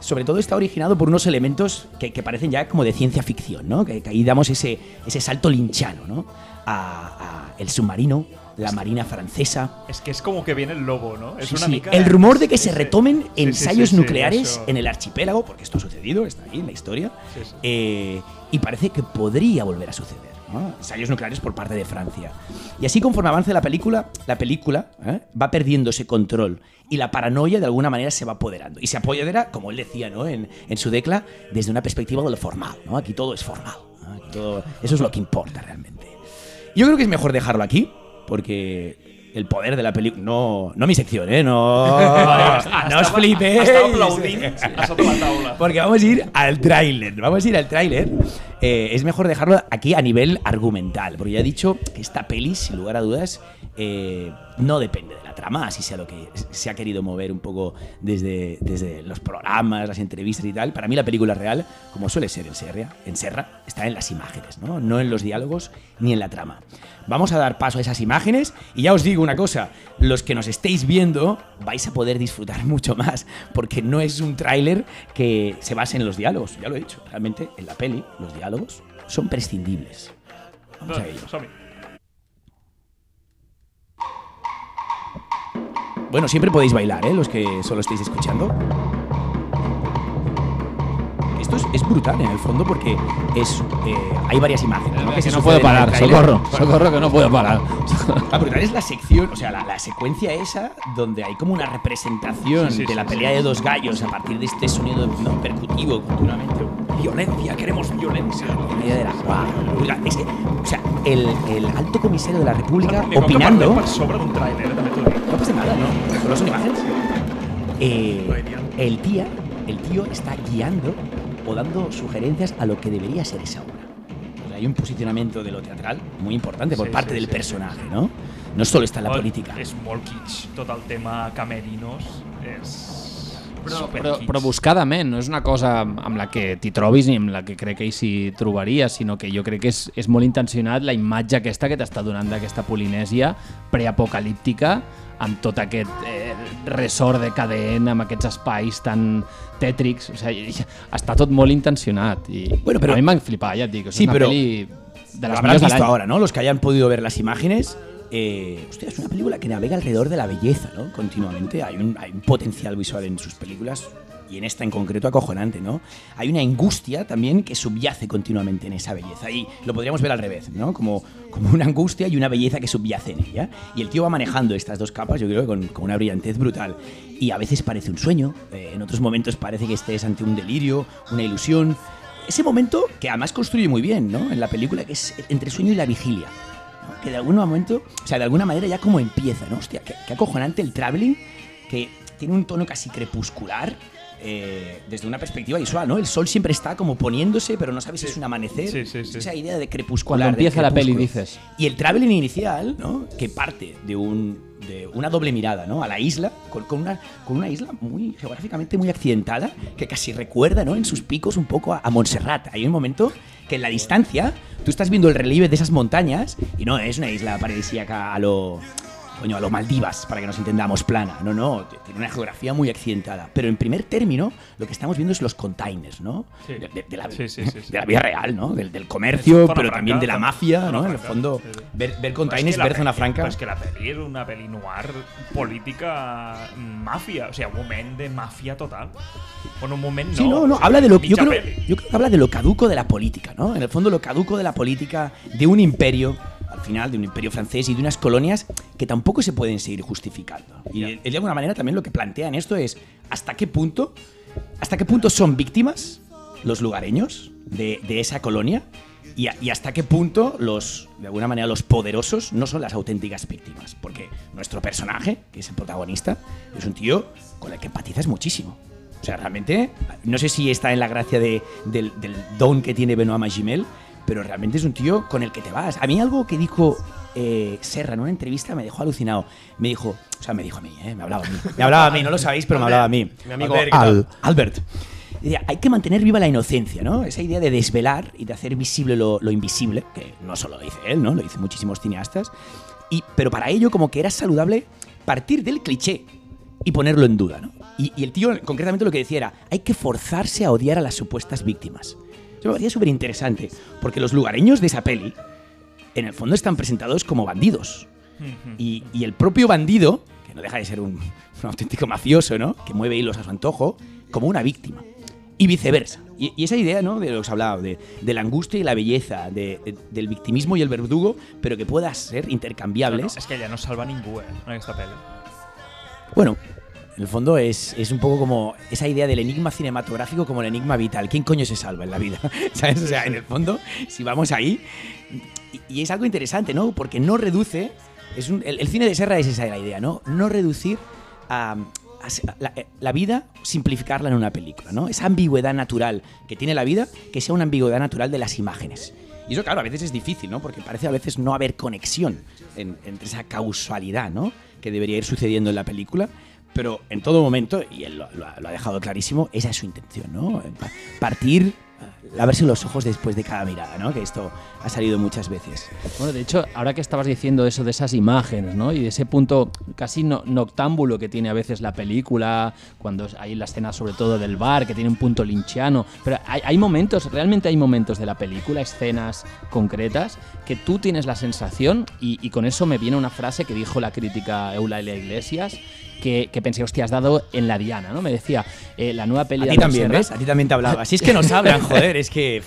sobre todo está originado por unos elementos que, que parecen ya como de ciencia ficción, ¿no? Que, que ahí damos ese, ese salto linchano, ¿no? A, a el submarino, la marina francesa, És que és com que viene el lobo, no? És Sí, una sí. mica... El rumor de que Sí, se retomen ensayos nucleares en el archipiélago, porque esto ha sucedido, está ahí en la historia, eh, y parece que podría volver a suceder. ¿no? Ensayos nucleares por parte de Francia. Y así conforme avance la película, la película ¿eh? va perdiendo ese control y la paranoia de alguna manera se va apoderando. Y se apodera, como él decía ¿no? en, en su decla, desde una perspectiva de lo formal. ¿no? Aquí todo es formal. ¿no? Aquí todo- eso es lo que importa realmente. Yo creo que es mejor dejarlo aquí, porque el poder de la película. No, no mi sección, ¿eh? No, no os flipéis. Estava aplaudint a sota la taula. Porque vamos a ir al tráiler. Vamos a ir al tráiler. Eh, es mejor dejarlo aquí a nivel argumental, porque ya he dicho que esta peli, sin lugar a dudas, eh, no depende de la trama, así sea lo que se ha querido mover un poco desde, desde los programas, las entrevistas y tal. Para mí la película real, como suele ser en Serra, en Serra está en las imágenes, ¿no? no en los diálogos ni en la trama. Vamos a dar paso a esas imágenes y ya os digo una cosa, los que nos estéis viendo vais a poder disfrutar mucho más, porque no es un tráiler que se base en los diálogos, ya lo he dicho, realmente en la peli los diálogos son prescindibles. Vamos a ello. Bueno, siempre podéis bailar, ¿eh? Los que solo estáis escuchando. Esto es, es brutal en el fondo porque es eh, hay varias imágenes. ¿no? Que se no puedo parar, socorro, socorro que no puedo parar. La brutal es la sección, o sea, la, la secuencia esa donde hay como una representación Sí, sí, de sí, la sí. pelea de dos gallos a partir de este sonido ¿no? percutivo continuamente. Violencia, queremos violencia. La idea de la brutal. Es que, o sea, el, el alto comisario de la República que opinando. sobre eh, t'ho dic. No pasa nada, ¿no? Solo son imágenes. Eh, el, tía, el tío está guiando o dando sugerencias a lo que debería ser esa obra. O sea, hay un posicionamiento de lo teatral muy importante por Sí, parte sí, del sí, personaje, ¿no? no solo está en la Oh, política. És molt kitsch, tot el tema camerinos. És Però, però, però buscadament, no és una cosa amb la que t'hi trobis ni amb la que crec que ell s'hi trobaria, sinó que jo crec que és, és molt intencionat la imatge aquesta que t'està donant d'aquesta Polinèsia preapocalíptica amb tot aquest eh, ressort decadent, amb aquests espais tan tètrics, o sigui, està tot molt intencionat i Bueno, però- a mi m'ha flipat, ja et dic, és Sí, una però pel·li de les habrán de visto ahora, ¿no? Los que hayan podido ver las imágenes. Eh, hostia, es una película que navega alrededor de la belleza, ¿no? Continuamente. Hay un, hay un potencial visual en sus películas y en esta en concreto acojonante, ¿no? Hay una angustia también que subyace continuamente en esa belleza y lo podríamos ver al revés, ¿no? Como, como una angustia y una belleza que subyace en ella. Y el tío va manejando estas dos capas, yo creo con, con una brillantez brutal. Y a veces parece un sueño, eh, en otros momentos parece que estés ante un delirio, una ilusión. Ese momento que además construye muy bien, ¿no? En la película, que es entre sueño y la vigilia. Que de algún momento, o sea, de alguna manera ya como empieza, ¿no? Hostia, qué, qué acojonante el traveling, que tiene un tono casi crepuscular. Eh, desde una perspectiva visual, ¿no? El sol siempre está como poniéndose, pero no sabes si es un amanecer. Sí, sí, sí. Esa idea de crepuscular. Cuando empieza la peli, dices. Y el traveling inicial, ¿no? Que parte de un de una doble mirada, ¿no? A la isla, con, con una, con una isla muy geográficamente muy accidentada, que casi recuerda, ¿no? En sus picos un poco a, a Montserrat. Hay un momento que en la distancia tú estás viendo el relieve de esas montañas y no es una isla paradisíaca a lo coño, a lo Maldivas, para que nos entendamos, plana. No, no, tiene una geografía muy accidentada. Pero en primer término, lo que estamos viendo es los containers, ¿no? Sí. De, de- de la, Sí, sí, de la vida real, ¿no? Del, del comercio, pero franca, también de la mafia, ¿no? En el franca, fondo, ver, ver Però és containers, que ver zona peli- franca. És que la pel·li és una pel·li noir política màfia, o sigui, un moment de màfia total. Bueno, un moment no. Sí, no, no, o habla de lo yo creo, peli. yo creo que habla de lo caduco de la política, ¿no? En el fondo lo caduco de la política de un imperio, final de un imperio francés y de unas colonias que tampoco se pueden seguir justificando. Y él, de alguna manera también lo que plantea en esto es hasta qué punto, hasta qué punto son víctimas los lugareños de, de esa colonia y, a- y hasta qué punto los, de alguna manera, los poderosos no son las auténticas víctimas. Porque nuestro personaje, que es el protagonista, es un tío con el que empatizas muchísimo. O sea, realmente, no sé si está en la gracia de- del, del don que tiene Benoît Magimel, pero realmente es un tío con el que te vas. A mí algo que dijo eh, Serra en una entrevista me dejó alucinado. Me dijo, o sea, me dijo a mí, ¿eh? me hablaba a mí. Me hablaba a mí, no lo sabéis, pero me hablaba a mí. Mi amigo Albert, Al. Albert. Decía, hay que mantener viva la inocencia, ¿no? Esa idea de desvelar y de hacer visible lo, lo invisible, que no solo lo dice él, ¿no? Lo dicen muchísimos cineastas. Y, pero para ello, como que era saludable partir del cliché y ponerlo en duda, ¿no? Y, y el tío, concretamente, lo que decía era, hay que forzarse a odiar a las supuestas víctimas. Eso me parecía súper interesante, porque los lugareños de esa peli, en el fondo, están presentados como bandidos. Y, y el propio bandido, que no deja de ser un, un auténtico mafioso, ¿no? Que mueve hilos a su antojo, como una víctima. Y viceversa. Y, y esa idea, ¿no? De lo que os hablaba, de, de la angustia y la belleza, de- de- del victimismo y el verdugo, pero que puedan ser No, intercambiables. no, és que ella no salva ningú, eh, en aquesta pel·li. Bueno, en el fondo es, es un poco como esa idea del enigma cinematográfico como el enigma vital. ¿Quién coño se salva en la vida? ¿Sabes? O sea, en el fondo, si vamos ahí. Y, y es algo interesante, ¿no? Porque no reduce. Es un- el, el cine de Serra es esa la idea, ¿no? No reducir a. a la, eh, la vida, simplificarla en una película, ¿no? Esa ambigüedad natural que tiene la vida, que sea una ambigüedad natural de las imágenes. Y eso, claro, a veces es difícil, ¿no? Porque parece a veces no haber conexión en- entre esa causalidad, ¿no? Que debería ir sucediendo en la película. Pero en todo momento, y él lo, lo lo ha dejado clarísimo, esa es su intención, ¿no? Pa- Partir, eh, lavarse los ojos después de cada mirada, ¿no? Que esto ha salido muchas veces. Bueno, de hecho, ahora que estabas diciendo eso de esas imágenes, ¿no? Y de ese punto casi no- noctámbulo que tiene a veces la película, cuando hay la escena sobre todo del bar, que tiene un punto linchiano. Pero hay, hay momentos, realmente hay momentos de la película, escenas concretas, que tú tienes la sensación, y, y con eso me viene una frase que dijo la crítica Eulalia Iglesias, que, que pensé, hostia, has dado en la diana, ¿no? Me decía, eh, la nueva peli A de ti también, Serra- ¿ves? A ti también te hablaba. Si es que nos hablan, joder, es que...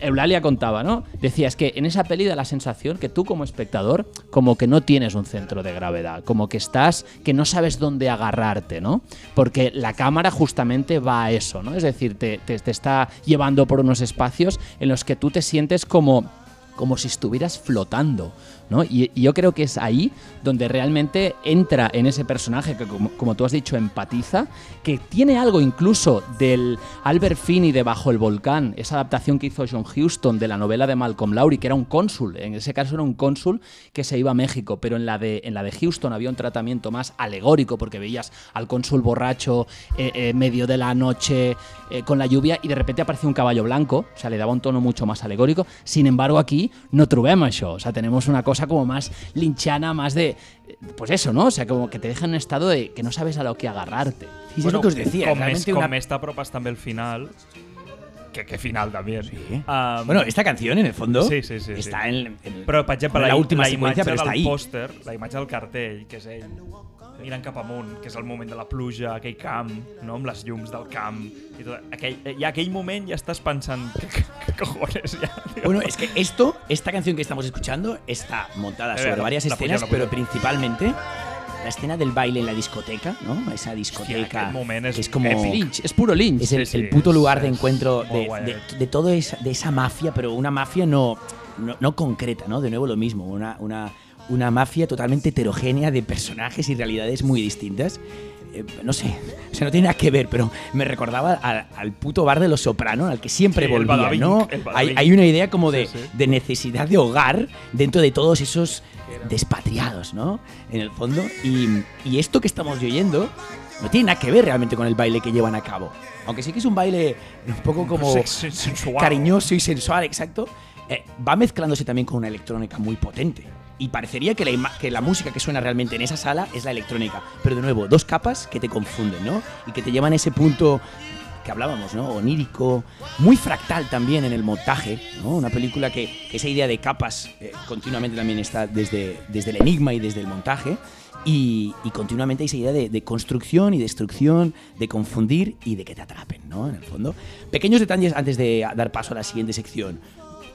Eulalia contaba, ¿no? Decía, es que en esa peli da la sensación que tú como espectador como que no tienes un centro de gravedad, como que estás, que no sabes dónde agarrarte, ¿no? Porque la cámara justamente va a eso, ¿no? Es decir, te, te- te está llevando por unos espacios en los que tú te sientes como como si estuvieras flotando, ¿no? Y, yo creo que es ahí donde realmente entra en ese personaje que, como, como tú has dicho, empatiza, que tiene algo incluso del Albert Finney de Bajo el Volcán, esa adaptación que hizo John Huston de la novela de Malcolm Lowry, que era un cónsul, en ese caso era un cónsul que se iba a México, pero en la de, en la de Houston había un tratamiento más alegórico, porque veías al cónsul borracho, eh, eh, medio de la noche, eh, con la lluvia, y de repente aparecía un caballo blanco, o sea, le daba un tono mucho más alegórico. Sin embargo, aquí no trobem això, o sea, tenemos una cosa como más linchana, más de, pues eso, ¿no? O sea, como que te deja en un estado de que no sabes a lo que agarrarte. Sí, es lo que os decía. Com més, realmente com una- més t'apropes també al final, que, que final també. Sí. Um, bueno, esta canción en el fondo Sí, sí, sí, está sí. en, en- Però, per exemple, en la, la última la pero está del ahí. pòster, la imatge del cartell, que és ell mirant cap amunt, que és el moment de la pluja, aquell camp, no? amb les llums del camp, i tot, aquell, i aquell moment pensant, què, què, què cojones? Bueno, es que esto, esta canción que estamos escuchando, está montada Eh, sobre varias escenas, puja, pero principalmente la escena del baile en la discoteca, ¿no? Esa discoteca que es como èpic. Lynch, es puro Lynch. es el, Sí, sí, el puto es- lugar de es encuentro de, guay, de, eh. de todo esa, de esa mafia, pero una mafia no, no, no concreta, ¿no? De nuevo lo mismo, una, una, una mafia totalmente heterogénea de personajes y realidades muy distintas. Eh, no sé, o sea, no tiene nada que ver, pero me recordaba al, al puto bar de los Soprano, al que siempre Sí, volvía, Badabing, ¿no? Hay, hay una idea como de, Sí, sí. de necesidad de hogar dentro de todos esos despatriados, ¿no? En el fondo. Y, y esto que estamos oyendo no tiene nada que ver realmente con el baile que llevan a cabo. Aunque sí que es un baile un poco como Sex- sensual. cariñoso y sensual, exacto. eh, va mezclándose también con una electrónica muy potente. Y parecería que la, que la música que suena realmente en esa sala es la electrónica. Pero de nuevo, dos capas que te confunden, ¿no? Y que te llevan a ese punto que hablábamos, ¿no? Onírico, muy fractal también en el montaje, ¿no? Una película que, esa idea de capas eh, continuamente también está desde, desde el enigma y desde el montaje. Y, continuamente esa idea de, de construcción y destrucción, de confundir y de que te atrapen, ¿no? En el fondo. Pequeños detalles antes de dar paso a la siguiente sección.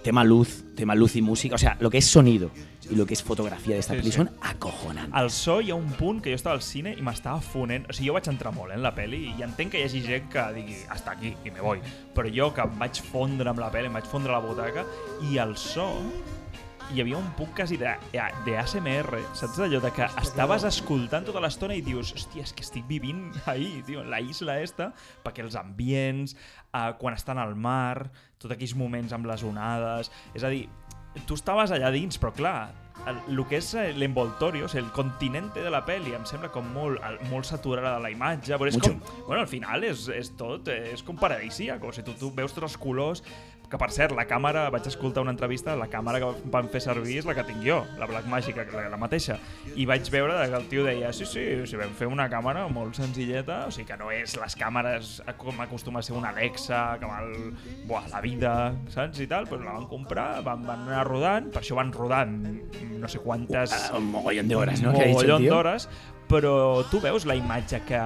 Tema luz, tema luz y música, o sea, lo que es sonido y lo que es fotografía de esta Sí, peli sí. son acojonantes. Al so hi ha un punt que jo estava al cine i m'estava fonent... O sigui, jo vaig entrar molt eh, en la pel·li i entenc que hi hagi gent que digui hasta aquí i me voy. Però jo que em vaig fondre amb la pel·li, em vaig fondre a la butaca i el so hi havia un punt quasi de, de ASMR, saps allò de que estaves escoltant tota l'estona i dius, hòstia, és que estic vivint ahí, tio, en la isla esta, perquè els ambients, eh, quan estan al mar, tots aquells moments amb les onades, és a dir, tu estaves allà dins, però clar, el, el que és eh, l'envoltorio, o sigui, el continente de la pel·li, em sembla com molt, molt saturada de la imatge, però és Mucho. com, bueno, al final és, és tot, eh, és com paradisíac, o sigui, tu, tu veus tots els colors, que per cert, la càmera, vaig escoltar una entrevista, la càmera que van fer servir és la que tinc jo, la Black Magic, la, la mateixa, i vaig veure que el tio deia, sí, sí, o sigui, vam fer una càmera molt senzilleta, o sigui, que no és les càmeres com acostuma a ser una Alexa, que val, buah, la vida, saps, i tal, però la van comprar, van, van anar rodant, per això van rodant no sé quantes... Ah, un mogollón de horas, ¿no? Un tío. d'hores, però tu veus la imatge que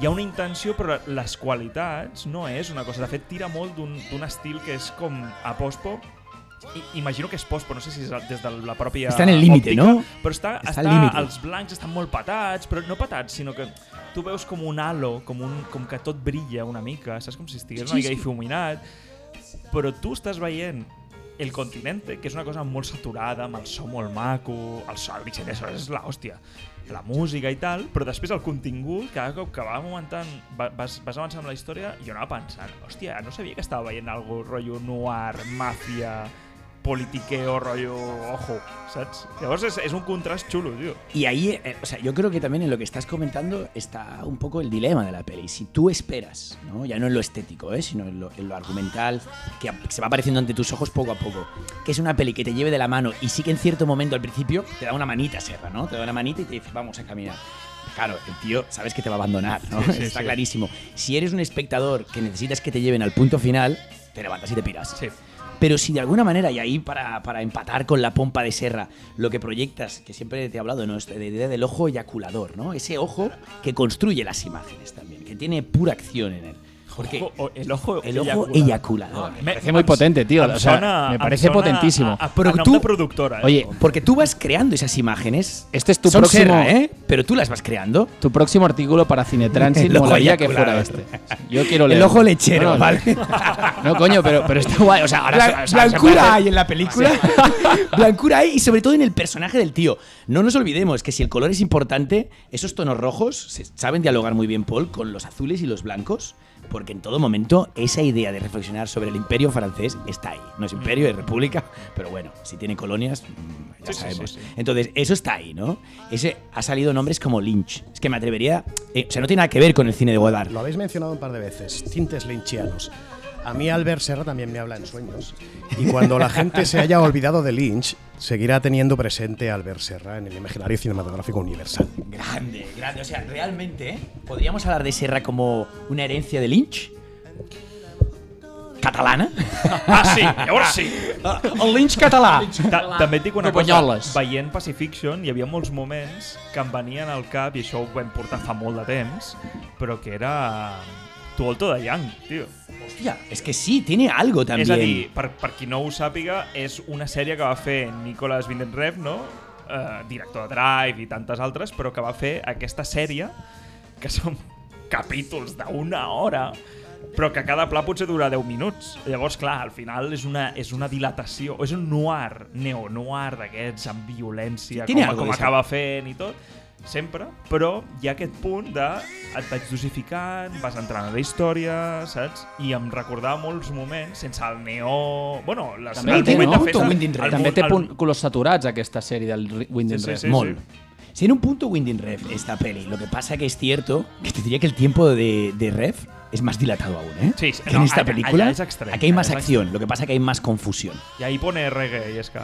hi ha una intenció, però les qualitats no és una cosa. De fet, tira molt d'un estil que és com a pospo, I, imagino que és pospo, no sé si és des de la pròpia Està en el límite, no? Però està, Està està, límite. els blancs estan molt patats, però no patats, sinó que tu veus com un halo, com, un, com que tot brilla una mica, saps? Com si estigués una Sí, mica sí. difuminat, però tu estàs veient el continente, que és una cosa molt saturada, amb el so molt maco, el so, el és l'hòstia, la música i tal, però després el contingut, cada cop que va augmentant, va- vas, vas avançant amb la història, jo anava pensant, hòstia, no sabia que estava veient algo rotllo noir, màfia, politiqueo, rollo, ojo, ¿sabes? Llavors és, és un contrast xulo, tío. Y ahí, eh, o sea, yo creo que también en lo que estás comentando está un poco el dilema de la peli. Si tú esperas, ¿no? ya no en lo estético, ¿eh? sino en lo, en lo argumental, que se va apareciendo ante tus ojos poco a poco, que es una peli que te lleve de la mano y sí que en cierto momento al principio te da una manita, Serra, ¿no? Te da una manita y te dice, vamos a caminar. Claro, el tío sabes que te va a abandonar, ¿no? Sí, sí, Está sí. clarísimo. Si eres un espectador que necesitas que te lleven al punto final, te levantas y te piras. Sí. Pero si de alguna manera, y ahí para, para empatar con la pompa de Serra, lo que proyectas, que siempre te he hablado, ¿no? de la idea del ojo eyaculador, ¿no? Ese ojo que construye las imágenes también, que tiene pura acción en él. Porque Ojo, el ojo, el ojo eyaculador. eyaculador. Me parece muy potente, tío. O sea, sona- me parece potentísimo. A, de productora. eh? Oye, Porque tú vas creando esas imágenes. Este es tu Son próximo- Serra, ¿eh? Pero tú las vas creando. tu próximo artículo para Cinetransit El ojo molaría que fuera este. Yo quiero El leer. ojo lechero, No, ¿vale? No, coño, pero, pero está guay. O sea, ahora Blan- o sea, se blancura hay en la película. blancura hay y sobre todo en el personaje del tío. No nos olvidemos que si el color es importante, esos tonos rojos se saben dialogar muy bien, Paul, con los azules y los blancos. Porque en todo momento esa idea de reflexionar sobre el imperio francés está ahí. No es imperio, es república, pero bueno, si tiene colonias, mm, ya Sí, sí, sabemos. sí, sí. Entonces, eso está ahí, ¿no? Ese ha salido nombres como Lynch. Es que me atrevería. eh, o sea, no tiene nada que ver con el cine de Godard. Lo habéis mencionado un par de veces, tintes lynchianos. A mí Albert Serra también me habla en sueños. Y cuando la gente se haya olvidado de Lynch, seguirá teniendo presente a Albert Serra en el imaginario cinematográfico universal. Grande, grande. O sea, realmente, ¿eh? ¿podríamos hablar de Serra como una herencia de Lynch? ¿Catalana? Ah, sí, llavors sí. El Lynch català. Ta també et dic una cosa, veient Pacifiction hi havia molts moments que em venien al cap, i això ho vam portar fa molt de temps, però que era Tu Alto de Young, tio. Hòstia, és que sí, tiene algo també. És a dir, per, per qui no ho sàpiga, és una sèrie que va fer Nicolas Vindenrev, no? Uh, director de Drive i tantes altres, però que va fer aquesta sèrie, que són capítols d'una hora, però que cada pla potser dura 10 minuts. Llavors, clar, al final és una, és una dilatació, és un noir, neo-noir d'aquests amb violència, Tiene com, com acaba fent i tot, sempre, però hi ha aquest punt de et vaig dosificant, vas entrant a la història, saps? I em recordava molts moments sense el neó... Bueno, les, També el té, no? de. Punto Winding Refn. També el- té el- colors saturats aquesta sèrie del Wind Sí, and sí, sí. Mol. Tiene un punto Winding Ref esta peli. Lo que pasa que es cierto que te diría que el tiempo de, de Ref es más dilatado aún, ¿eh? Sí, sí. Que No, en esta allá- película. allá es extremo, aquí hay más es acción, lo que pasa que hay más confusión. I ahí pone reggae i és que...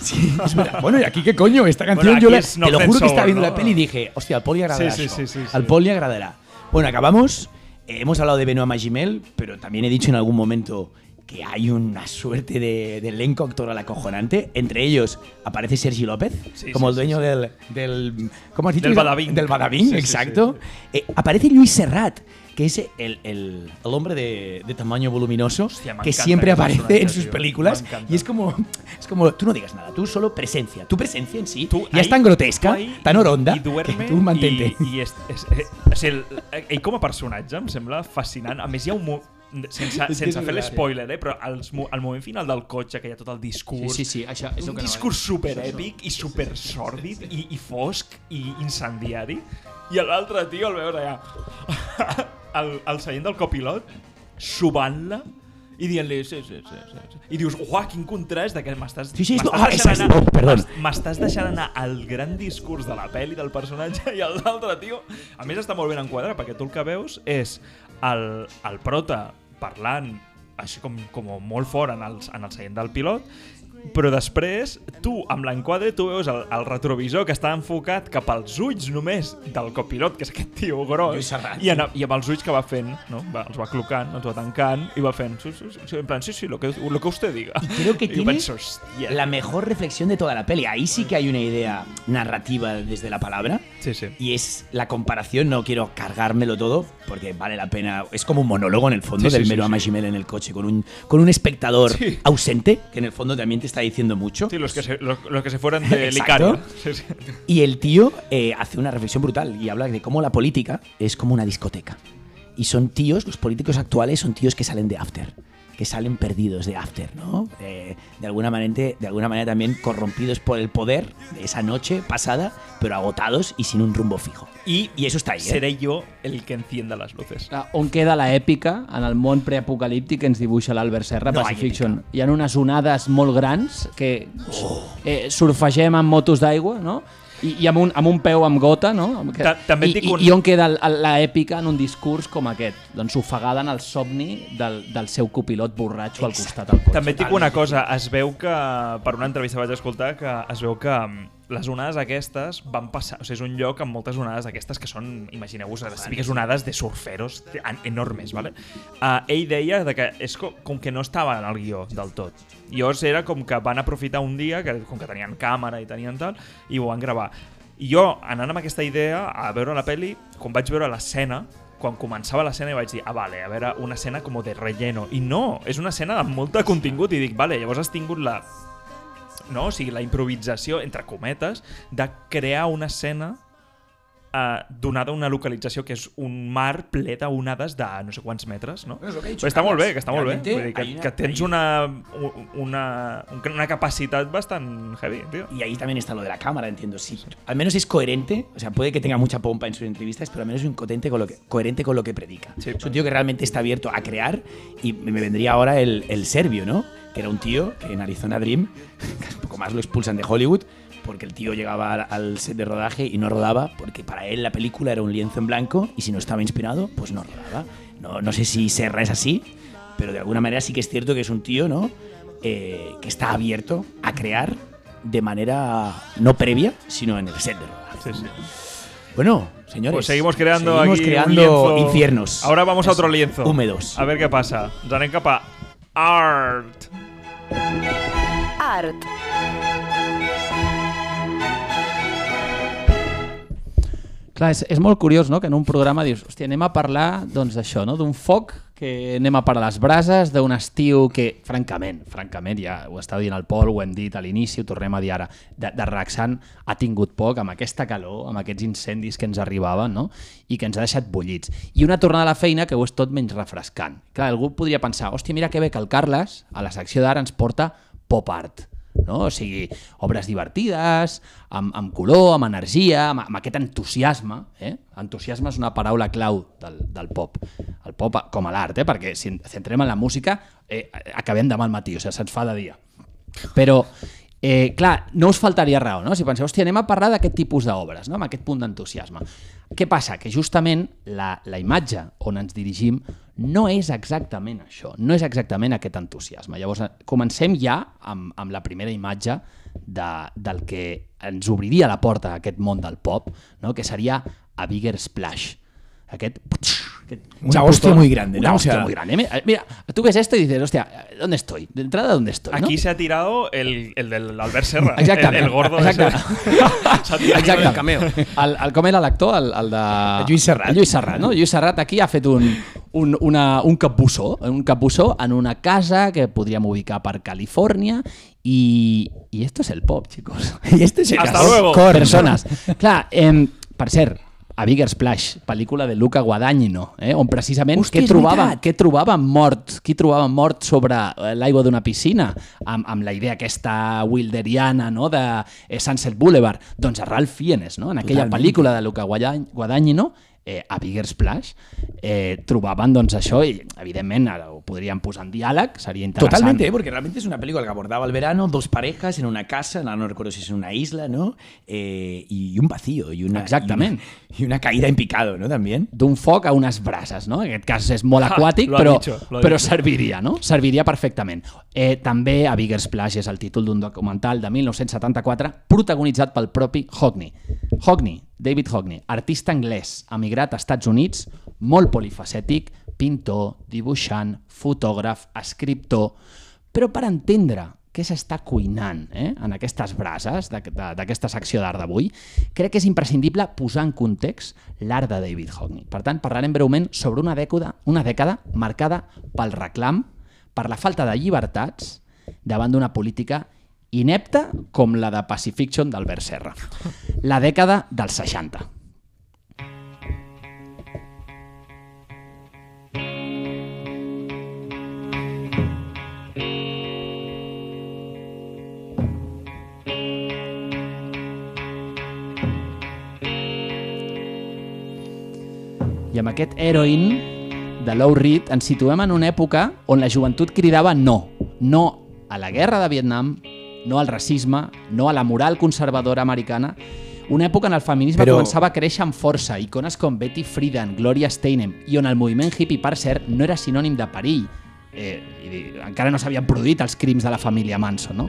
Sí, es verdad. Bueno, y aquí qué coño, esta canción Bueno, yo la- es te lo juro que estaba viendo ¿no? la peli y dije, hostia, al le agradará. Sí, sí, sí, al le agradará. Bueno, acabamos. Eh, hemos hablado de Benoît Magimel, pero también he dicho en algún momento que hay una suerte de, de elenco actoral acojonante. Entre ellos aparece Sergi López, Sí, como sí, el dueño sí. Del, del. ¿Cómo has dicho? Del Badabing. Del Badabing, exacto. Eh, aparece Luis Serrat, que es el, el- el hombre de, de tamaño voluminoso, Hostia, que siempre aparece en sus tío. películas. Y es como, es como, tú no digas nada, tú solo presencia. Tu presencia en sí Tu, ya es tan grotesca, tan oronda, i duerme que tu mantente. I, i és, és, és, o sigui, el, ell com a personatge em sembla fascinant. A més, hi ha un... Sense, sense fer l'espoiler, eh? però al moment final del cotxe, que hi ha tot el Sí, discurs, sí, sí, això és el un que discurs super èpic i super sòrdid i, i fosc i incendiari i l'altre tio el veus allà al, al seient del copilot subant-la i dient-li sí, sí, sí, sí, sí. i dius, uah, quin contrast de que m'estàs Sí, sí, ah, deixant és- anar- m'es- m'estàs deixant anar al gran discurs de la pel·li del personatge i l'altre tio a més està molt ben enquadrat perquè tu el que veus és el, el prota parlant així com, com molt fort en el, en el seient del pilot però després, tu, amb l'enquadre, tu veus el, el retrovisor que està enfocat cap als ulls només del copilot, que és aquest tio gros, i, en, i amb els ulls que va fent, no? va, els va clocant, els va tancant, i va fent, sí, sí, sí, en plan, sí, sí, lo que, lo que usted diga. Y creo que I tiene penso, la mejor reflexión de toda la peli. Ahí sí que hay una idea narrativa desde la palabra. Sí, sí. Y es la comparación, no quiero cargármelo todo, porque vale la pena. Es como un monólogo en el fondo Sí, del sí, mero sí. Amashimel en el coche, con un, con un espectador Sí. ausente, que en el fondo también te está diciendo mucho. Sí, los que se, los, los que se fueron de. Sí, sí. Y el tío eh, hace una reflexión brutal y habla de cómo la política es como una discoteca. Y son tíos, los políticos actuales son tíos que salen de after, que salen perdidos de after, ¿no? Eh, de, alguna manera, de alguna manera también corrompidos por el poder de esa noche pasada, pero agotados y sin un rumbo fijo. I, Y eso está ahí, ¿eh? seré jo el que encienda les luces. Ah, On queda la èpica en el món preapocalíptic que ens dibuixa l'Albert Serra, No ha Pacifiction? Hi ha unes onades molt grans que eh, surfegem amb motos d'aigua, no? I, i amb, un, amb un peu amb gota, no? Ta- també I, dic i, un- I on queda el- el- la èpica en un discurs com aquest? Doncs ofegada en el somni del, del seu copilot borratxo al costat del cotxe. També et dic una cosa, es veu que, per una entrevista vaig escoltar, que es veu que mm, les onades aquestes van passar... O sigui, és un lloc amb moltes onades d'aquestes que són, imagineu-vos, les típiques onades de surferos en- enormes, ¿vale? Uh, ell deia de que és com, com que no estava en el guió del tot. Llavors era com que van aprofitar un dia, que com que tenien càmera i tenien tal, i ho van gravar. I jo, anant amb aquesta idea, a veure la peli, quan vaig veure l'escena, quan començava l'escena vaig dir, ah, vale, a veure, una escena com de relleno. I no, és una escena amb molt de contingut. I dic, vale, llavors has tingut la no? o sigui, la improvisació, entre cometes, de crear una escena eh, donada una localització que és un mar ple d'onades de no sé quants metres, no? Però està molt bé, que està molt bé. Vull dir que, que tens una, una, una capacitat bastant heavy, tío. Y ahí también está lo de la cámara, entiendo. Sí, al menos es coherente, o sea, puede que tenga mucha pompa en sus entrevistas, pero al menos es un coherente con lo que, coherente con lo que predica. Sí, es un tío que realmente está abierto a crear y me vendría ahora el, el serbio, ¿no? Que era un tío que en Arizona Dream, un poco más lo expulsan de Hollywood, porque el tío llegaba al- al set de rodaje y no rodaba, porque para él la película era un lienzo en blanco y si no estaba inspirado, pues no rodaba. No, no sé si Serra es así, pero de alguna manera sí que es cierto que es un tío, ¿no? Eh, que está abierto a crear de manera no previa, sino en el set de rodaje. Sí, sí. Bueno, señores. Pues seguimos creando seguimos aquí creando un lienzo. infiernos. Ahora vamos a otro lienzo. Húmedos. A ver qué pasa. Ens anem cap a Art. Art. Clar, és, és molt curiós no? que en un programa dius, hòstia, anem a parlar doncs, d'això, no? d'un foc que anem a parar les brases, d'un estiu que, francament, francament, ja ho estava dient el Pol, ho hem dit a l'inici, ho tornem a dir ara, de, de relaxant ha tingut poc amb aquesta calor, amb aquests incendis que ens arribaven no? i que ens ha deixat bullits. I una tornada a la feina que ho és tot menys refrescant. Clar, algú podria pensar, hòstia, mira que bé que el Carles, a la secció d'ara, ens porta pop art no? o sigui, obres divertides, amb, amb color, amb energia, amb, amb aquest entusiasme. Eh? Entusiasme és una paraula clau del, del pop. El pop com a l'art, eh? perquè si centrem en la música eh, acabem demà al matí, o sigui, se'ns fa de dia. Però, eh, clar, no us faltaria raó, no? Si penseu, hòstia, anem a parlar d'aquest tipus d'obres, no? amb aquest punt d'entusiasme. Què passa? Que justament la, la imatge on ens dirigim no és exactament això, no és exactament aquest entusiasme. Llavors, eh, comencem ja amb, amb la primera imatge de, del que ens obriria la porta a aquest món del pop, no? que seria A Bigger Splash. Aquest... aquest Una hostia muy grande, Una ¿no? O hostia sea- muy grande. Mira, Mira, tú ves esto y dices, hostia, ¿dónde estoy? De entrada, ¿dónde estoy? no? Aquí se ha tirado el, el del Albert Serra. Exacte. El, el gordo Exacte. ese. S'ha tirat Exacte. el cameo. El, el, com era l'actor? El, el de... El Lluís Serrat. El Lluís Serrat, no? Lluís Serrat aquí ha fet un, un, una, un capbussó, un capbussó en una casa que podríem ubicar per Califòrnia i, i esto es el pop, chicos. Y este es el Hasta luego. Corre. Persones. Clar, eh, per cert, a Bigger Splash, pel·lícula de Luca Guadagnino, eh, on precisament Hòstia, què trobava, què trobava mort, qui trobava mort sobre eh, l'aigua d'una piscina, amb, amb la idea aquesta wilderiana no, de eh, Sunset Boulevard, doncs a Ralph Fiennes, no? en aquella Totalment. pel·lícula de Luca Guadagn- Guadagnino, eh, a Bigger Splash, eh, trobaven doncs això i evidentment ara ho podríem posar en diàleg, seria interessant. Totalmente, ¿eh? porque realmente es una película que abordaba el verano, dos parejas en una casa, no, recuerdo si es en una isla, ¿no? Eh, y un vacío, y una, Exactamente. Y una, y una caída en picado, ¿no? También. d'un foc a unes brases, no? En aquest cas és molt Ah, aquàtic, ha però, dicho, però dicho. serviria, no? Serviria perfectament. Eh, també a Bigger Splash és el títol d'un documental de 1974 protagonitzat pel propi Hockney. Hockney, David Hockney, artista anglès, emigrat als Estats Units, molt polifacètic, pintor, dibuixant, fotògraf, escriptor, però per entendre què s'està cuinant eh, en aquestes brases d'aquesta secció d'art d'avui, crec que és imprescindible posar en context l'art de David Hockney. Per tant, parlarem breument sobre una dècada, una dècada marcada pel reclam, per la falta de llibertats davant d'una política inepta com la de Pacifiction d'Albert Serra. La dècada dels 60. I amb aquest Heroin de Lou Reed ens situem en una època on la joventut cridava no. No a la guerra de Vietnam, no al racisme, no a la moral conservadora americana, una època en el feminisme Però- començava a créixer amb força, icones com Betty Friedan, Gloria Steinem, i on el moviment hippie, per cert, no era sinònim de perill. Eh, i, encara no s'havien produït els crims de la família Manson, no?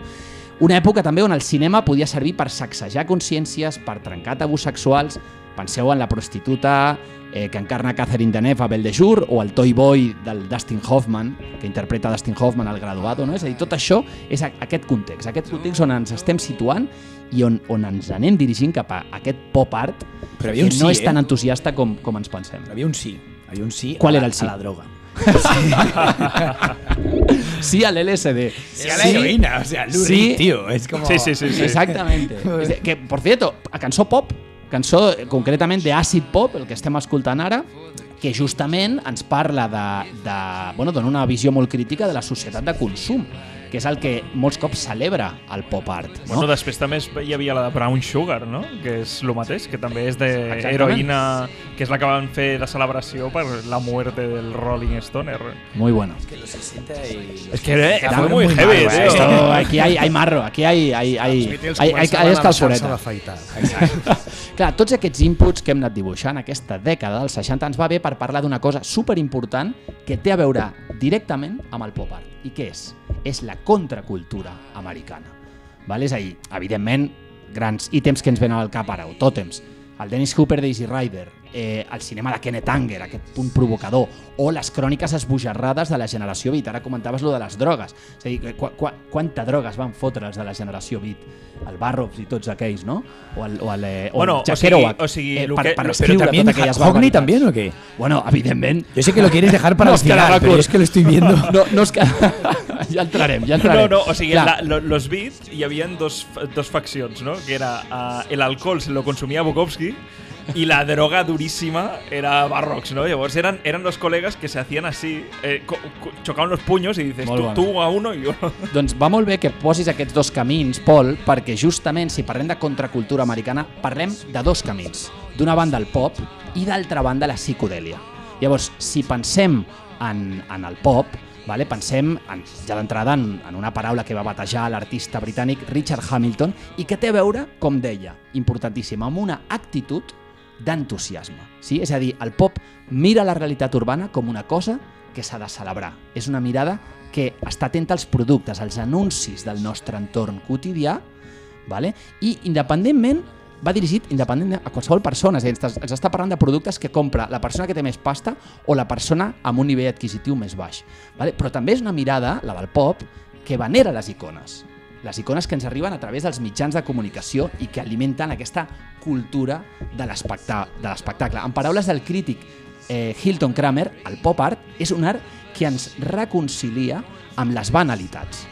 Una època també on el cinema podia servir per sacsejar consciències, per trencar tabús sexuals. Penseu en la prostituta eh, que encarna Catherine Deneuve a Belle de Jour o el Toy Boy del Dustin Hoffman, que interpreta Dustin Hoffman al graduado. No? És a dir, tot això és aquest context, aquest context on ens estem situant i on, on ens anem dirigint cap a aquest pop art Però havia que un no sí, és tan eh? entusiasta com, com ens pensem. Pero había un sí. Hay un sí, ¿Cuál a, era el sí? a la droga. Sí al LSD. Sí, a la heroína, o sea, Lou Sí. Tío, es como... Sí, sí, sí. sí. Exactamente. És que, por cierto, a cançó pop, cançó eh, concretament d'acid pop, el que estem escoltant ara, que justament ens parla de, de bueno, dona una visió molt crítica de la societat de consum, que és el que molts cops celebra el pop art. No? Bueno, després també es- hi havia la de Brown Sugar, no? Que és el mateix, que també és d'heroïna, que és la que van fer de celebració per la muerte del Rolling Stoner. Muy bueno. Que los 60 y... Es que eh, fue muy muy mal, heavy, eh. tío. Esto, aquí hay, hay marro, aquí hay, hay, hay, hay, hay, hay escalforeta. Clar, tots aquests inputs que hem anat dibuixant aquesta dècada dels 60 ens va bé per parlar d'una cosa super important que té a veure directament amb el pop art. I què és? És la contracultura americana. Val? És a dir, evidentment, grans ítems que ens venen al cap ara, o tòtems, el Dennis Hooper d'Easy Rider, eh, el cinema de Kenneth Anger, aquest punt provocador, o les cròniques esbojarrades de la generació Beat. Ara comentaves lo de les drogues. És a dir, qu qu quanta drogues van fotre els de la generació Beat? El Barrows i tots aquells, no? O el, o el, eh, o Bueno, el o Jack sigui- Kerouac, o sigui, eh, per, que- per escriure también, totes aquelles barbaritats. también o qué? Bueno, evidentment. Yo sé que lo quieres dejar para No el es final, pero es que lo estoy viendo. No, no és que... ja entrarem, ja entrarem. No, no, o sigui, la, lo, los beats hi havia dos, dos faccions, no? Que era uh, el alcohol se lo consumia Bukowski y la droga durísima era Barrocks, ¿no? Llavors eren, eren dos colegas que se hacían así, eh, chocaban los puños y dices, bona. tú a uno y yo. Doncs va molt bé que posis aquests dos camins, Pol, perquè justament si parlem de contracultura americana, parlem de dos camins. D'una banda el pop i d'altra banda la psicodèlia. Llavors, si pensem en, en el pop, vale? pensem en, ja d'entrada en, en una paraula que va batejar l'artista britànic Richard Hamilton i que té a veure, com deia, importantíssim, amb una actitud d'entusiasme. Sí? És a dir, el pop mira la realitat urbana com una cosa que s'ha de celebrar. És una mirada que està atenta als productes, als anuncis del nostre entorn quotidià, vale? i independentment va dirigit independentment a qualsevol persona, és a dir, ens està parlant de productes que compra la persona que té més pasta o la persona amb un nivell adquisitiu més baix. Vale? Però també és una mirada, la del pop, que venera les icones. Les icones que ens arriben a través dels mitjans de comunicació i que alimenten aquesta cultura de l'especta- de l'espectacle. En paraules del crític eh, Hilton Kramer, el pop art és un art que ens reconcilia amb les banalitats.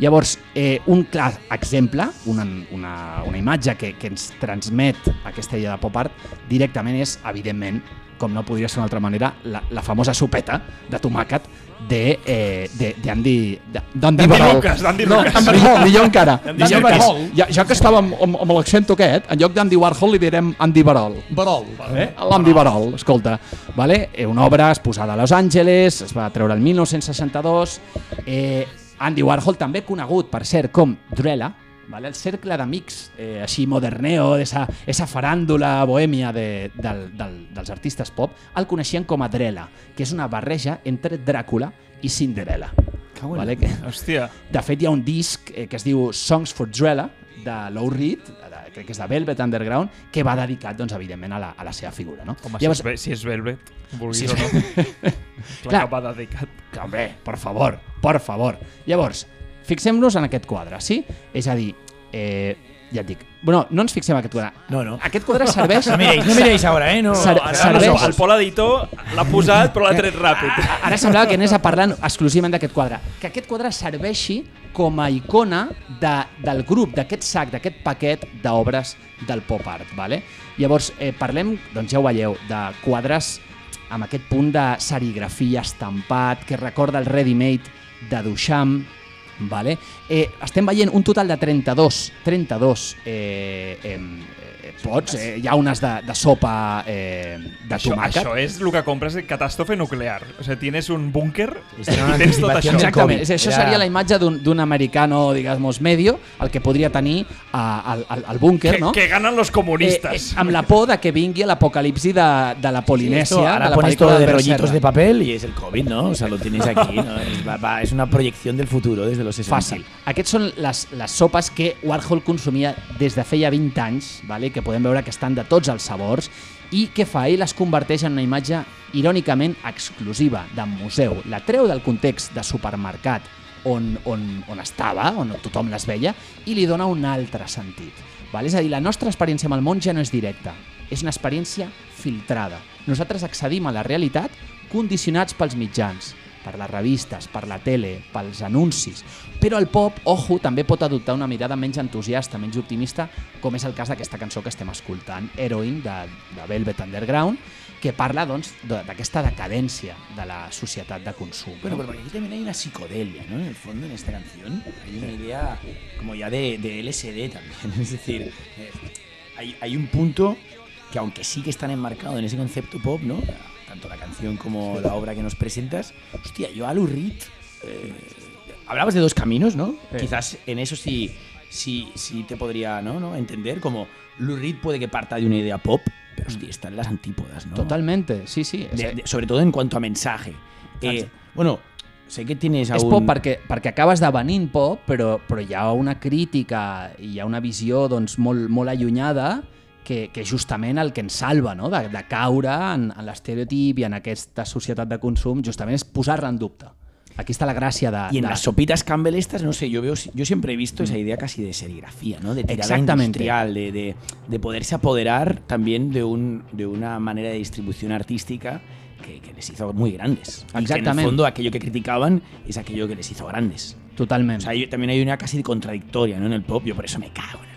Llavors, eh, un clar exemple, una, una, una imatge que, que ens transmet aquesta idea de pop art directament és, evidentment, com no podria ser d'una altra manera, la, la famosa sopeta de tomàquet de, eh, de, de Andy, d'Andy D'Andy Warhol. Lucas, d'Andy no, Lucas. millor, millor encara. D'Andy encara. Ja, ja que estava amb, amb, l'accent aquest, en lloc d'Andy Warhol li direm Andy Warhol. Barol. Eh? L'Andy Warhol, escolta. Vale? Eh, una obra exposada a Los Angeles, es va treure el 1962. Eh, Andy Warhol, també conegut, per cert, com Drella, vale? el cercle d'amics, eh, així moderneo, esa, esa faràndula bohèmia de, del, del, dels artistes pop, el coneixien com a Drella, que és una barreja entre Dràcula i Cinderella. Vale? Que, Hòstia. de fet, hi ha un disc eh, que es diu Songs for Drella, de Lou Reed, de, crec que és de Velvet Underground, que va dedicat, doncs, evidentment, a la, a la seva figura. No? Home, Llavors, si, és, si és Velvet, vulguis Sí, o no. Clar, Clar. que va dedicat. Que, home, per favor, per favor. Llavors, fixem-nos en aquest quadre, sí? És a dir, eh, ja et dic, bueno, no ens fixem en aquest quadre. No, no. Aquest quadre serveix... No miréis, no miréis ahora, ¿eh? No, Ser- ahora- serveix- No, el Pol Editor l'ha posat, però l'ha tret ràpid. Ara semblava que anés a parlar exclusivament d'aquest quadre. Que aquest quadre serveixi com a icona de, del grup, d'aquest sac, d'aquest paquet d'obres del pop art. Vale? Llavors, eh, parlem, doncs ja ho veieu, de quadres amb aquest punt de serigrafia estampat que recorda el ready-made de Duchamp, Vale? Eh, estem veient un total de 32, 32 eh, eh, pots, eh, hi ha unes de, de sopa eh, de Això, tomàquet. això és el que compres de catàstrofe nuclear. O sigui, tienes un búnquer i tens tot això. Exactament, és, això seria la imatge d'un americano, digamos, medio, el que podria tenir a, al, al, al búnquer, Que, no? que ganan los Eh, comunistas. eh, amb la por de que vingui l'apocalipsi de, de la Sí, Polinèsia, esto, ahora de la pones todo de Albert rollitos de papel y es el COVID, ¿no? O sea, lo tienes aquí, ¿no? Es, va- va- es una proyección del futuro desde los 60. Fàcil. Aquests són les, les sopes que Warhol consumia des de feia 20 anys, vale? que podem veure que estan de tots els sabors, i què fa? Ell les converteix en una imatge irònicament exclusiva de museu. La treu del context de supermercat on, on, on estava, on tothom les veia, i li dona un altre sentit. Vale? És a dir, la nostra experiència amb el món ja no és directa, és una experiència filtrada. Nosaltres accedim a la realitat condicionats pels mitjans, per les revistes, per la tele, pels anuncis. Però el pop, ojo, també pot adoptar una mirada menys entusiasta, menys optimista, com és el cas d'aquesta cançó que estem escoltant, Heroin, de, de Velvet Underground, que parla doncs, d'aquesta decadència de la societat de consum. Bueno, pero porque aquí también hay una psicodelia, ¿no? En el fondo, en esta canción, hay una idea como ya de, de LSD también. Es decir, eh, hay, hay un punto que aunque sí que están enmarcado en ese concepto pop, ¿no? Tanto la canción como la obra que nos presentas. Hostia, yo a Lou Reed... eh, hablabas de dos caminos, ¿no? Sí. Quizás en eso sí, sí, sí te podría ¿no? ¿no? entender, como Lou Reed puede que parta de una idea pop, pero hostia, está en las antípodas, ¿no? Totalmente, sí, sí. És, De- de- sobre todo en cuanto a mensaje. Eh, bueno, sé que tienes és aún... pop perquè, perquè acabes devenint pop, però, però hi ha una crítica i hi ha una visió doncs, molt, molt allunyada que, que justament el que ens salva no? de, de caure en, en l'estereotip i en aquesta societat de consum justament és posar-la en dubte. Aquí està la gràcia de... Y en de... las sopitas Campbell estas, no sé, yo veo, yo siempre he visto esa idea casi de serigrafía, ¿no? De tirada Exactamente. industrial, de, de, de poderse apoderar también de, un, de una manera de distribución artística que, que les hizo muy grandes. Y que en el Exactamente. fondo aquello que criticaban es aquello que les hizo grandes. Totalment. O sea, también hay una casi contradictoria, ¿no? En el pop, yo por eso me cago en.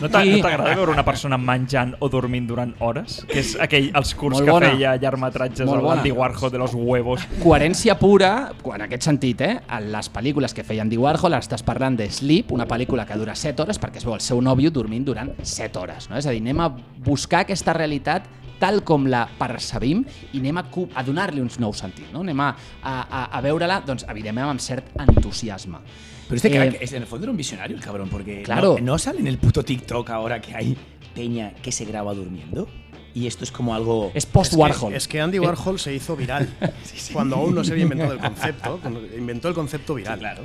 No t'a- I- no t'agrada veure una persona menjant o dormint durant hores? Que és aquell, els curs Molt que bona. feia llargmetratges Molt a bona. l'Andy Warhol de los huevos. Coherència pura, en aquest sentit, eh? En les pel·lícules que feia Andy Warhol estàs parlant de Sleep, una pel·lícula que dura 7 hores perquè es veu el seu nòvio dormint durant 7 hores. No? És a dir, anem a buscar aquesta realitat tal com la percebim i anem a, cu- a donar-li uns nous sentits. No? Anem a, a, a, a veure-la, doncs, evidentment, amb cert entusiasme. Pero este Eh, crack es, en el fondo era un visionario el cabrón, porque Claro. no, no sale en el puto TikTok ahora que hay peña que se graba durmiendo. Y esto es como algo... És post-Warhol. Es que Andy Warhol se hizo viral cuando aún no se había inventado el concepto. cuando inventó el concepto viral. Claro.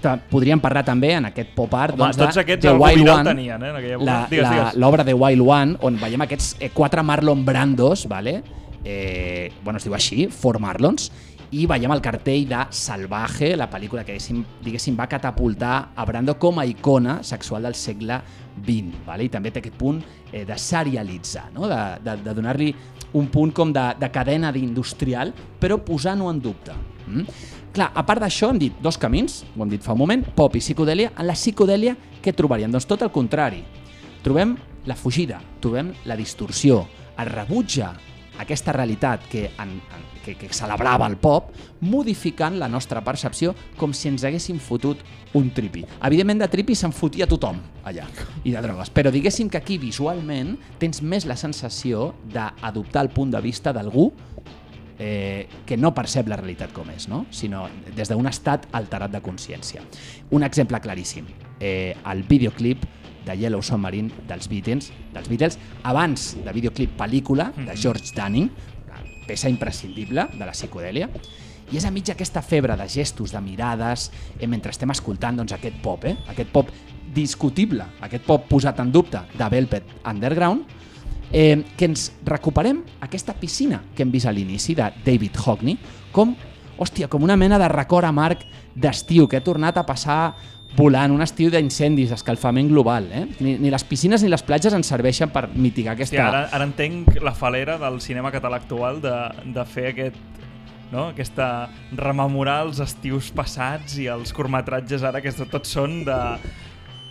Ta- Podríem parlar també en aquest pop art Home, doncs, tots de, aquests de Wild One, tenien, eh, en aquella l'obra de Wild One, on veiem aquests eh, quatre Marlon Brandos, vale? eh, bueno, es diu així, Four Marlons, i veiem el cartell de Salvaje, la pel·lícula que diguéssim, diguéssim va catapultar a Brando com a icona sexual del segle XX. Vale? I també té aquest punt eh, de serialitzar, no? de, de, de donar-li un punt com de, de cadena d'industrial, però posant-ho en dubte. Mm? Clar, a part d'això, hem dit dos camins, ho hem dit fa un moment, pop i psicodèlia. En la psicodèlia, què trobaríem? Doncs tot el contrari. Trobem la fugida, trobem la distorsió, el rebutja aquesta realitat que, en, en, que, que celebrava el pop, modificant la nostra percepció com si ens haguéssim fotut un tripi. Evidentment, de tripi se'n fotia tothom allà, i de drogues, però diguéssim que aquí visualment tens més la sensació d'adoptar el punt de vista d'algú eh, que no percep la realitat com és, no? sinó des d'un estat alterat de consciència. Un exemple claríssim, eh, el videoclip de Yellow Submarine dels Beatles, dels Beatles abans de videoclip pel·lícula de George Dunning, peça imprescindible de la psicodèlia, i és a mig aquesta febre de gestos, de mirades, eh, mentre estem escoltant doncs, aquest pop, eh? aquest pop discutible, aquest pop posat en dubte de Velvet Underground, eh, que ens recuperem aquesta piscina que hem vist a l'inici de David Hockney com, hòstia, com una mena de record amarg d'estiu que ha tornat a passar volant, un estiu d'incendis, escalfament global. Eh? Ni, ni les piscines ni les platges ens serveixen per mitigar aquesta... Hòstia, ara, ara entenc la falera del cinema català actual de, de fer aquest no? aquesta rememorar els estius passats i els curtmetratges ara que tots són de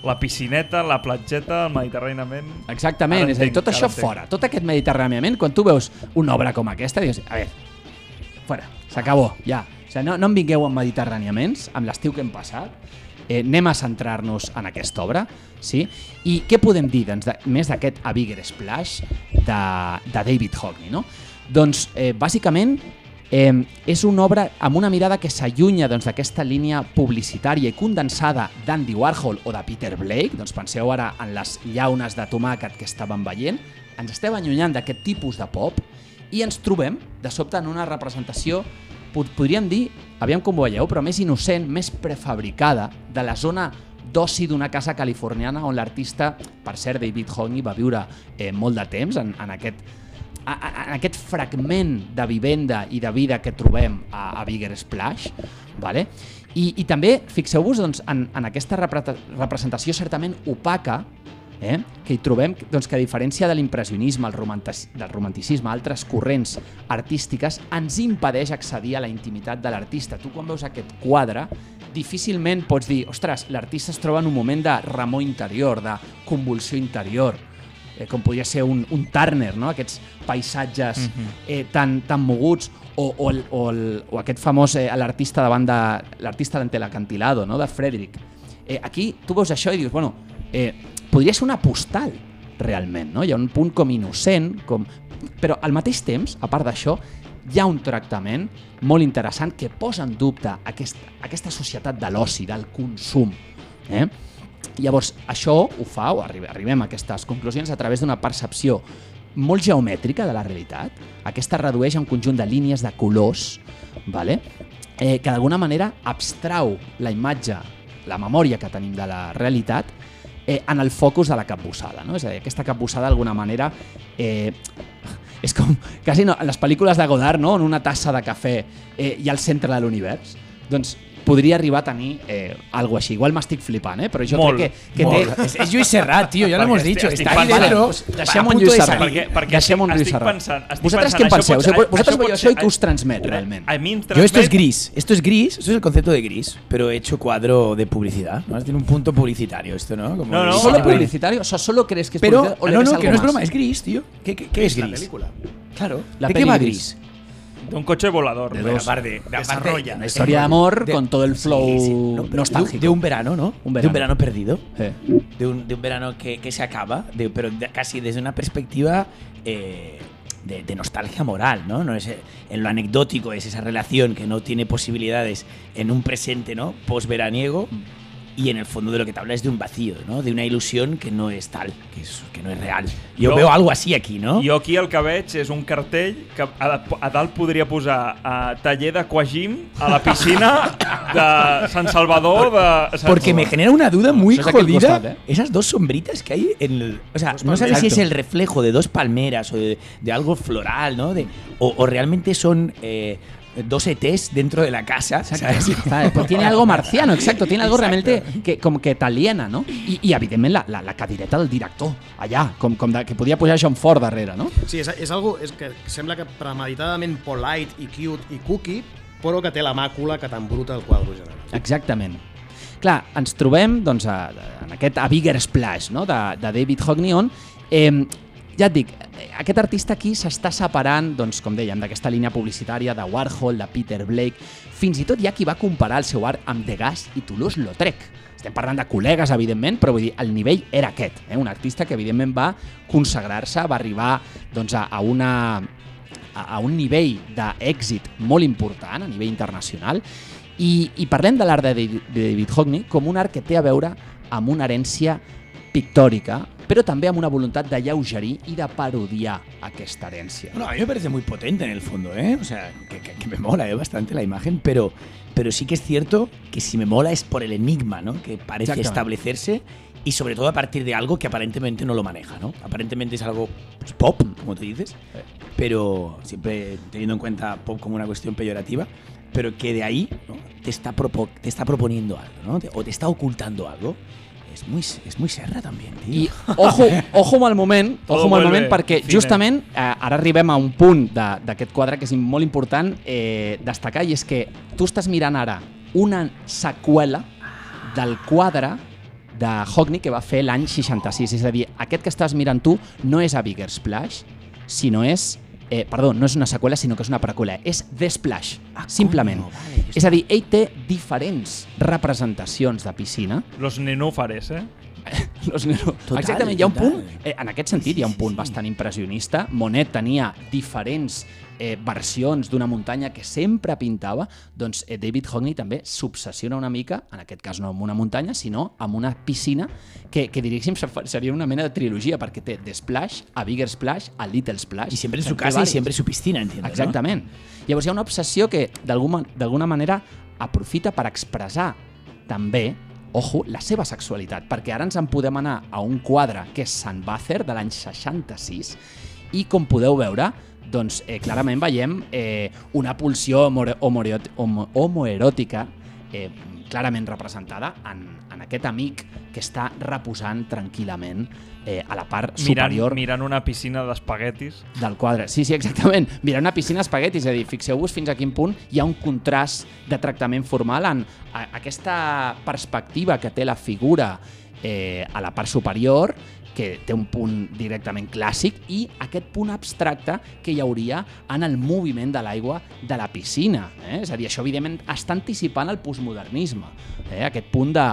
la piscineta, la platgeta, el mediterràniament... Exactament, Ara és a dir, entenc, tot això entenc. fora, tot aquest mediterràniament, quan tu veus una obra com aquesta, dius, a veure, fora, s'acabó, ja. O sigui, no, no em vingueu amb mediterràniaments, amb l'estiu que hem passat, eh, anem a centrar-nos en aquesta obra, sí? I què podem dir, doncs, de, més d'aquest A Bigger Splash de, de David Hockney, no? Doncs, eh, bàsicament, eh, és una obra amb una mirada que s'allunya doncs, d'aquesta línia publicitària i condensada d'Andy Warhol o de Peter Blake, doncs penseu ara en les llaunes de tomàquet que estàvem veient, ens estem allunyant d'aquest tipus de pop i ens trobem, de sobte, en una representació, podríem dir, aviam com ho veieu, però més innocent, més prefabricada, de la zona d'oci d'una casa californiana on l'artista, per cert, David Hockney va viure eh, molt de temps en, en aquest en aquest fragment de vivenda i de vida que trobem a, a Bigger Splash, vale? I, i també fixeu-vos doncs, en, en aquesta repre- representació certament opaca eh? que hi trobem doncs, que a diferència de l'impressionisme, del romanticisme, altres corrents artístiques, ens impedeix accedir a la intimitat de l'artista. Tu quan veus aquest quadre, difícilment pots dir, ostres, l'artista es troba en un moment de remor interior, de convulsió interior, eh, com podria ser un, un Turner, no? aquests paisatges mm -hmm. eh, tan, tan moguts, o, o, el, o, el, o aquest famós eh, l'artista davant de l'artista d'ante l'acantilado, no? de Frederick. Eh, aquí tu veus això i dius, bueno, eh, podria ser una postal, realment, no? Hi ha un punt com innocent, com... però al mateix temps, a part d'això, hi ha un tractament molt interessant que posa en dubte aquest, aquesta societat de l'oci, del consum. Eh? Llavors, això ho fa, o arribem, a aquestes conclusions, a través d'una percepció molt geomètrica de la realitat. Aquesta redueix a un conjunt de línies, de colors, vale? eh, que d'alguna manera abstrau la imatge, la memòria que tenim de la realitat eh, en el focus de la capbussada. No? És a dir, aquesta capbussada d'alguna manera eh, és com quasi no, les pel·lícules de Godard, no? en una tassa de cafè eh, i al centre de l'univers. Doncs podria arribar a tenir eh, algo així. Igual m'estic flipant, eh? però jo Molt, crec que, que Molt. té... Es, es Lluís Serrat, tío, ya lo hemos Perquè dicho. estic- Está estic ahí dentro. A deixem un Lluís Serrat. Perquè, perquè Deixem un Lluís Serrat. pensant... Estic Vosaltres pensant, què en penseu? pot ser- Vosaltres això veieu això i què us transmet, realment? A mi em Yo esto es transmet- gris, esto es gris, esto es el concepto de gris, pero hecho cuadro de publicidad, ¿no? Tiene un punto publicitario esto, ¿no? Como No, no, ¿Solo publicitario? O sea, ¿solo crees que es Pero, publicidad o le no, no, que no es broma, es gris, tío. ¿Qué, qué, qué es la gris? película. Claro. La ¿De qué peli va gris. Gris? D'un cotxe volador. Bueno, Dos. aparte, de- Desarrolla. Una historia de amor de- con todo el flow Sí, sí, no, pero nostálgico. De, de un verano, ¿no? Un De un verano perdido. Eh. De un, de un verano que, que se acaba, de- pero de- casi desde una perspectiva eh, de, de nostalgia moral, ¿no? no es, eh, en lo anecdótico es esa relación que no tiene posibilidades en un presente, ¿no? Postveraniego. Y en el fondo de lo que te habla es de un vacío, ¿no? De una ilusión que no es tal, que, es, que no es real. Yo Jo- veo algo así aquí, ¿no? Jo aquí el que veig és un cartell que a, a dalt podria posar a taller d'aquagim a la piscina de Sant Salvador de... saps? Porque me genera una duda muy eso es jodida. costat, ¿eh? Esas dos sombritas que hay en el. O sea, no sabes si es el reflejo de dos palmeras o de, de algo floral, ¿no? De, o, o realmente son eh, dos ETs dentro de la casa. ¿sabes? ¿Sabes? Pues tiene algo marciano, exacto. Tiene algo realmente que, com que t'aliena, no? I, i evidentment, la, la, la cadireta del director, allà, com, com de, que podia pujar John Ford darrere, no? Sí, és, és algo és que sembla que premeditadament polite i cute i cookie, però que té la màcula que t'embruta el quadre general. Exactament. Clar, ens trobem doncs, a, en aquest A Bigger Splash no? de, de David Hockney on, eh, ja et dic, aquest artista aquí s'està separant, doncs, com dèiem, d'aquesta línia publicitària de Warhol, de Peter Blake, fins i tot hi ha qui va comparar el seu art amb Degas i Toulouse-Lautrec. Estem parlant de col·legues, evidentment, però vull dir, el nivell era aquest. Eh? Un artista que, evidentment, va consagrar-se, va arribar doncs, a, a una a, a un nivell d'èxit molt important a nivell internacional i, i parlem de l'art de David Hockney com un art que té a veure amb una herència pictòrica, però també amb una voluntat de lleugerir i de parodiar aquesta herència. Bueno, a mí me parece muy potente en el fondo, ¿eh? O sea, que, que- que me mola ¿eh? bastante la imagen, pero, pero sí que es cierto que si me mola es por el enigma, ¿no? Que parece establecerse y sobre todo a partir de algo que aparentemente no lo maneja, ¿no? Aparentemente es algo pues, pop, como tú dices, pero siempre teniendo en cuenta pop como una cuestión peyorativa, pero que de ahí ¿no? te, está propo- te está proponiendo algo, ¿no? Te- o te está ocultando algo. Es muy, es muy serra también, tío. I ojo, ojo amb el moment, ojo amb el moment perquè cine. justament eh, ara arribem a un punt de- d'aquest quadre que és molt important eh, destacar i és que tu estàs mirant ara una seqüela del quadre de Hockney que va fer l'any 66. És a dir, aquest que estàs mirant tu no és a Bigger Splash, sinó és... Eh, perdó, no és una seqüela, sinó que és una preqüela. És The Splash, simplement. coño, vale, és a dir, ell té diferents representacions de piscina Los nenúfares, eh? Los Nero. Total, Exactament, hi ha un total. punt, eh, en aquest sentit, Sí, hi ha un sí, punt sí. bastant impressionista. Monet tenia diferents eh, versions d'una muntanya que sempre pintava, doncs eh, David Hockney també s'obsessiona una mica, en aquest cas no amb una muntanya, sinó amb una piscina que, que diríem seria una mena de trilogia, perquè té The Splash, a Bigger Splash, a Little Splash. y siempre en su casa siempre en su piscina, entiendo. ¿no? Exactament. Llavors hi ha una obsessió que d'alguna manera aprofita per expressar també, ojo, la seva sexualitat, perquè ara ens en podem anar a un quadre que és Sant Bàcer de l'any 66 i com podeu veure, doncs eh, clarament veiem eh, una pulsió homoeròtica eh, clarament representada en, en aquest amic que està reposant tranquil·lament eh, a la part Mirant, superior mirant una piscina d'espaguetis. del quadre. Sí, sí, exactament. Mira, una piscina espaguetis, és a dir, fixeu-vos fins a quin punt hi ha un contrast de tractament formal en a, aquesta perspectiva que té la figura eh, a la part superior, que té un punt directament clàssic, i aquest punt abstracte que hi hauria en el moviment de l'aigua de la piscina. Eh? És a dir, això evidentment està anticipant el postmodernisme. Eh? Aquest punt de,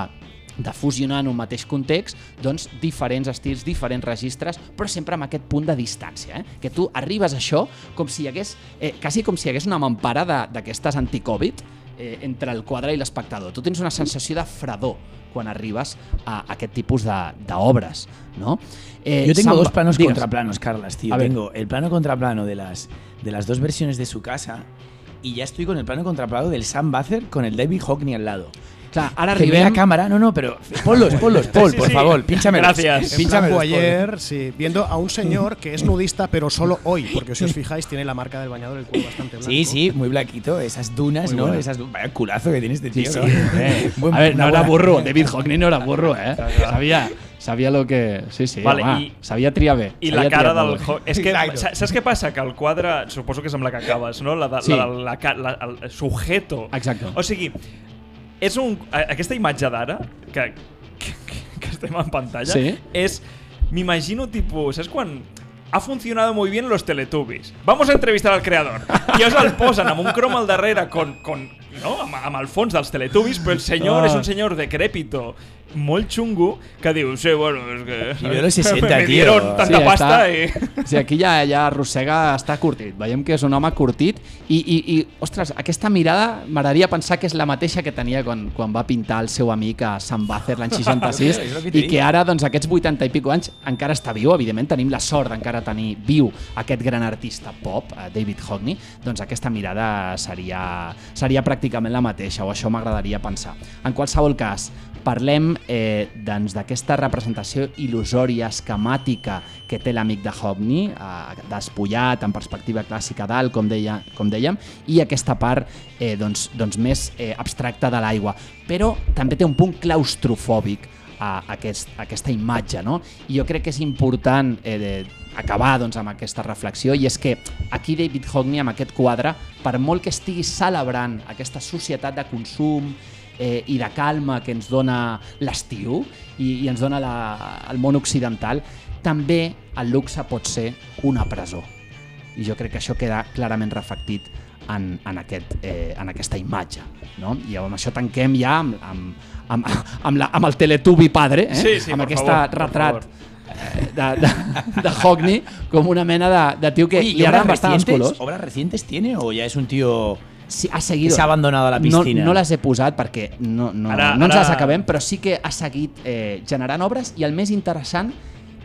de fusionar en un mateix context doncs, diferents estils, diferents registres, però sempre amb aquest punt de distància, eh? que tu arribes a això com si hi hagués, eh, quasi com si hi hagués una mampara d'aquestes anti-Covid eh, entre el quadre i l'espectador. Tu tens una sensació de fredor quan arribes a aquest tipus de- d'obres. No? Eh, Yo tengo Samba- dos planos contraplanos, Carlas, tío. A ver. Tengo el plano contraplano de las, de las dos versiones de su casa y ya estoy con el plano contraplano del Sam Bather con el David Hockney al lado. Clar, ara Que la cámara, no, no, pero ponlos, ponlos, Paul, Sí, por sí. favor, pínchamelos. Gracias. Pínchamelos, ayer, sí, viendo a un señor que es nudista, pero solo hoy, porque si os fijáis tiene la marca del bañador, el culo bastante blanco. Sí, sí, muy blanquito, esas dunas, Muy ¿no? buena. Esas Vaya culazo que tiene este Sí, tío. sí. ¿no? eh. Buen- a ver, no era burro. David Hockney no era burro, eh? Sabia, sabia lo que... Sí, sí, Vale, home, i- sabia triar bé. I la cara del... Ho- És que, saps què passa? Que el quadre, suposo que és amb la que acabes, no? La de, Sí. la, de la, ca- la, el sujeto. Exacte. O sigui, és un, aquesta imatge d'ara, que, que, que estem en pantalla, Sí. és, m'imagino, tipus, saps quan ha funcionado muy bien los Teletubbies. Vamos a entrevistar al creador. I llavors el posen amb un crom al darrere con, con, no? amb, amb el fons dels Teletubbies, però el senyor Ah. és un senyor decrépito, molt xungo, que diu, sí, bueno, és que... I ve los 60, me tío. dieron tanta Sí, pasta està- i... Sí, aquí ja, ja arrossega, està curtit. Veiem que és un home curtit i, i, i ostres, aquesta mirada m'agradaria pensar que és la mateixa que tenia quan, quan va pintar el seu amic a Sant Bàcer l'any 66 És el que t'he i que ara, doncs, aquests 80 i pico anys encara està viu. Evidentment, tenim la sort d'encara tenir viu aquest gran artista pop, eh, David Hockney. Doncs aquesta mirada seria, seria pràcticament la mateixa, o això m'agradaria pensar. En qualsevol cas, parlem eh, doncs, d'aquesta representació il·lusòria, esquemàtica que té l'amic de Hockney, eh, despullat, en perspectiva clàssica dalt, com, deia, com dèiem, i aquesta part eh, doncs, doncs més eh, abstracta de l'aigua. Però també té un punt claustrofòbic a aquest, a aquesta imatge, no? I jo crec que és important eh, de, acabar doncs, amb aquesta reflexió i és que aquí David Hockney amb aquest quadre, per molt que estigui celebrant aquesta societat de consum eh, i de calma que ens dona l'estiu i, i ens dona la, el món occidental, també el luxe pot ser una presó. I jo crec que això queda clarament reflectit en, en, aquest, eh, en aquesta imatge. No? I amb això tanquem ja amb, amb, amb, amb, la, amb el Teletubi padre, eh? Sí, sí, amb aquest retrat eh, de, de, de Hockney com una mena de, de tio que Oye, ¿y li agraden bastant els colors. ¿Obras recientes tiene o ya es un tío Sí, ha seguit... que se ha abandonado a la No, piscina? no les he posat perquè no, no, Ara- no ens ara- les acabem, però sí que ha seguit eh, generant obres i el més interessant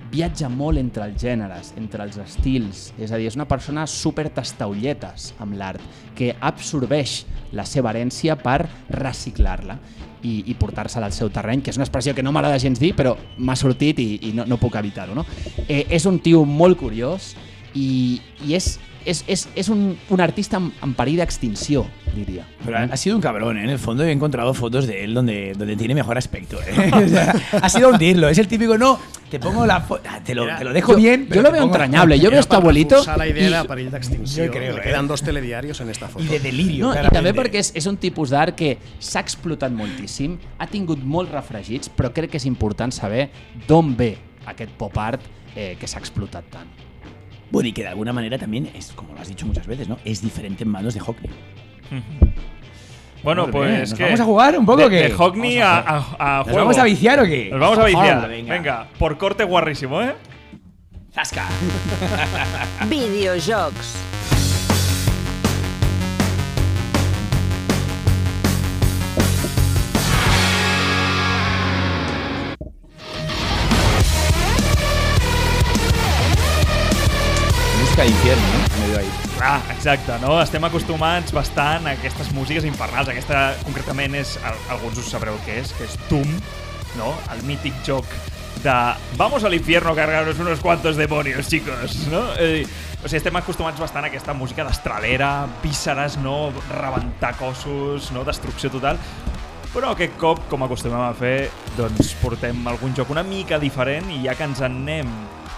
viatja molt entre els gèneres, entre els estils. És a dir, és una persona super tastaulletes amb l'art, que absorbeix la seva herència per reciclar-la i, i portar-se-la al seu terreny, que és una expressió que no m'agrada gens dir, però m'ha sortit i, i no, no puc evitar-ho. No? Eh, és un tio molt curiós i, i és, és, és, és un, un artista en, perill d'extinció, diria. Pero ha ha sido un cabrón, ¿eh? En el fondo he encontrado fotos de él donde, donde tiene mejor aspecto. ¿eh? O sea, ha sido hundirlo. Es el típico, no, te pongo la foto, te, lo, te lo dejo Yo- bien. yo lo veo entrañable. Yo veo Era este abuelito la idea y- de perill d'extinció. Jo creo, Le eh. quedan dos telediarios en esta foto. Y de delirio. No, I claramente. també perquè és, és un tipus d'art que s'ha explotat moltíssim, ha tingut molts refregits, però crec que és important saber d'on ve aquest pop art eh, que s'ha explotat tant. Bueno, y que de alguna manera también es, como lo has dicho muchas veces, ¿no? Es diferente en manos de Hockney. Bueno, pues ¿nos que... vamos a jugar un poco de, o qué? De Hockney a, a a, a ¿Nos juego. vamos a viciar o qué? Nos vamos a viciar. Venga. por corte guarrísimo, ¿eh? ¡Zasca! Videojocs. Música infierno, ¿no? Medio ahí. Ah, exacte, no? Estem acostumats bastant a aquestes músiques infernals. Aquesta, concretament, és, al- alguns us sabreu què és, que és Doom, no? El mític joc de vamos al infierno a cargarnos unos cuantos demonios, chicos, no? Eh, o sigui, estem acostumats bastant a aquesta música destralera, vísceres, no? Rebentar cossos, no? Destrucció total. Però aquest cop, com acostumem a fer, doncs portem algun joc una mica diferent i ja que ens en anem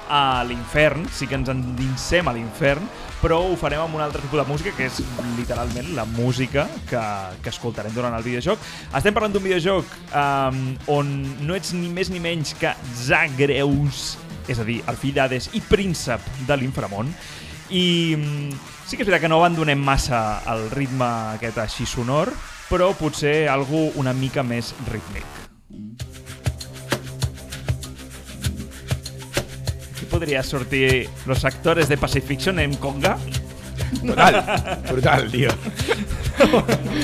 a l'infern, sí que ens endinsem a l'infern, però ho farem amb un altre tipus de música, que és literalment la música que, que escoltarem durant el videojoc. Estem parlant d'un videojoc um, on no ets ni més ni menys que Zagreus, és a dir, el fill d'Hades i príncep de l'inframont, i mm, sí que és veritat que no abandonem massa el ritme aquest així sonor, però potser algú una mica més rítmic. Aquí podria sortir los actores de Pacific Fiction en conga. Brutal, brutal, tio.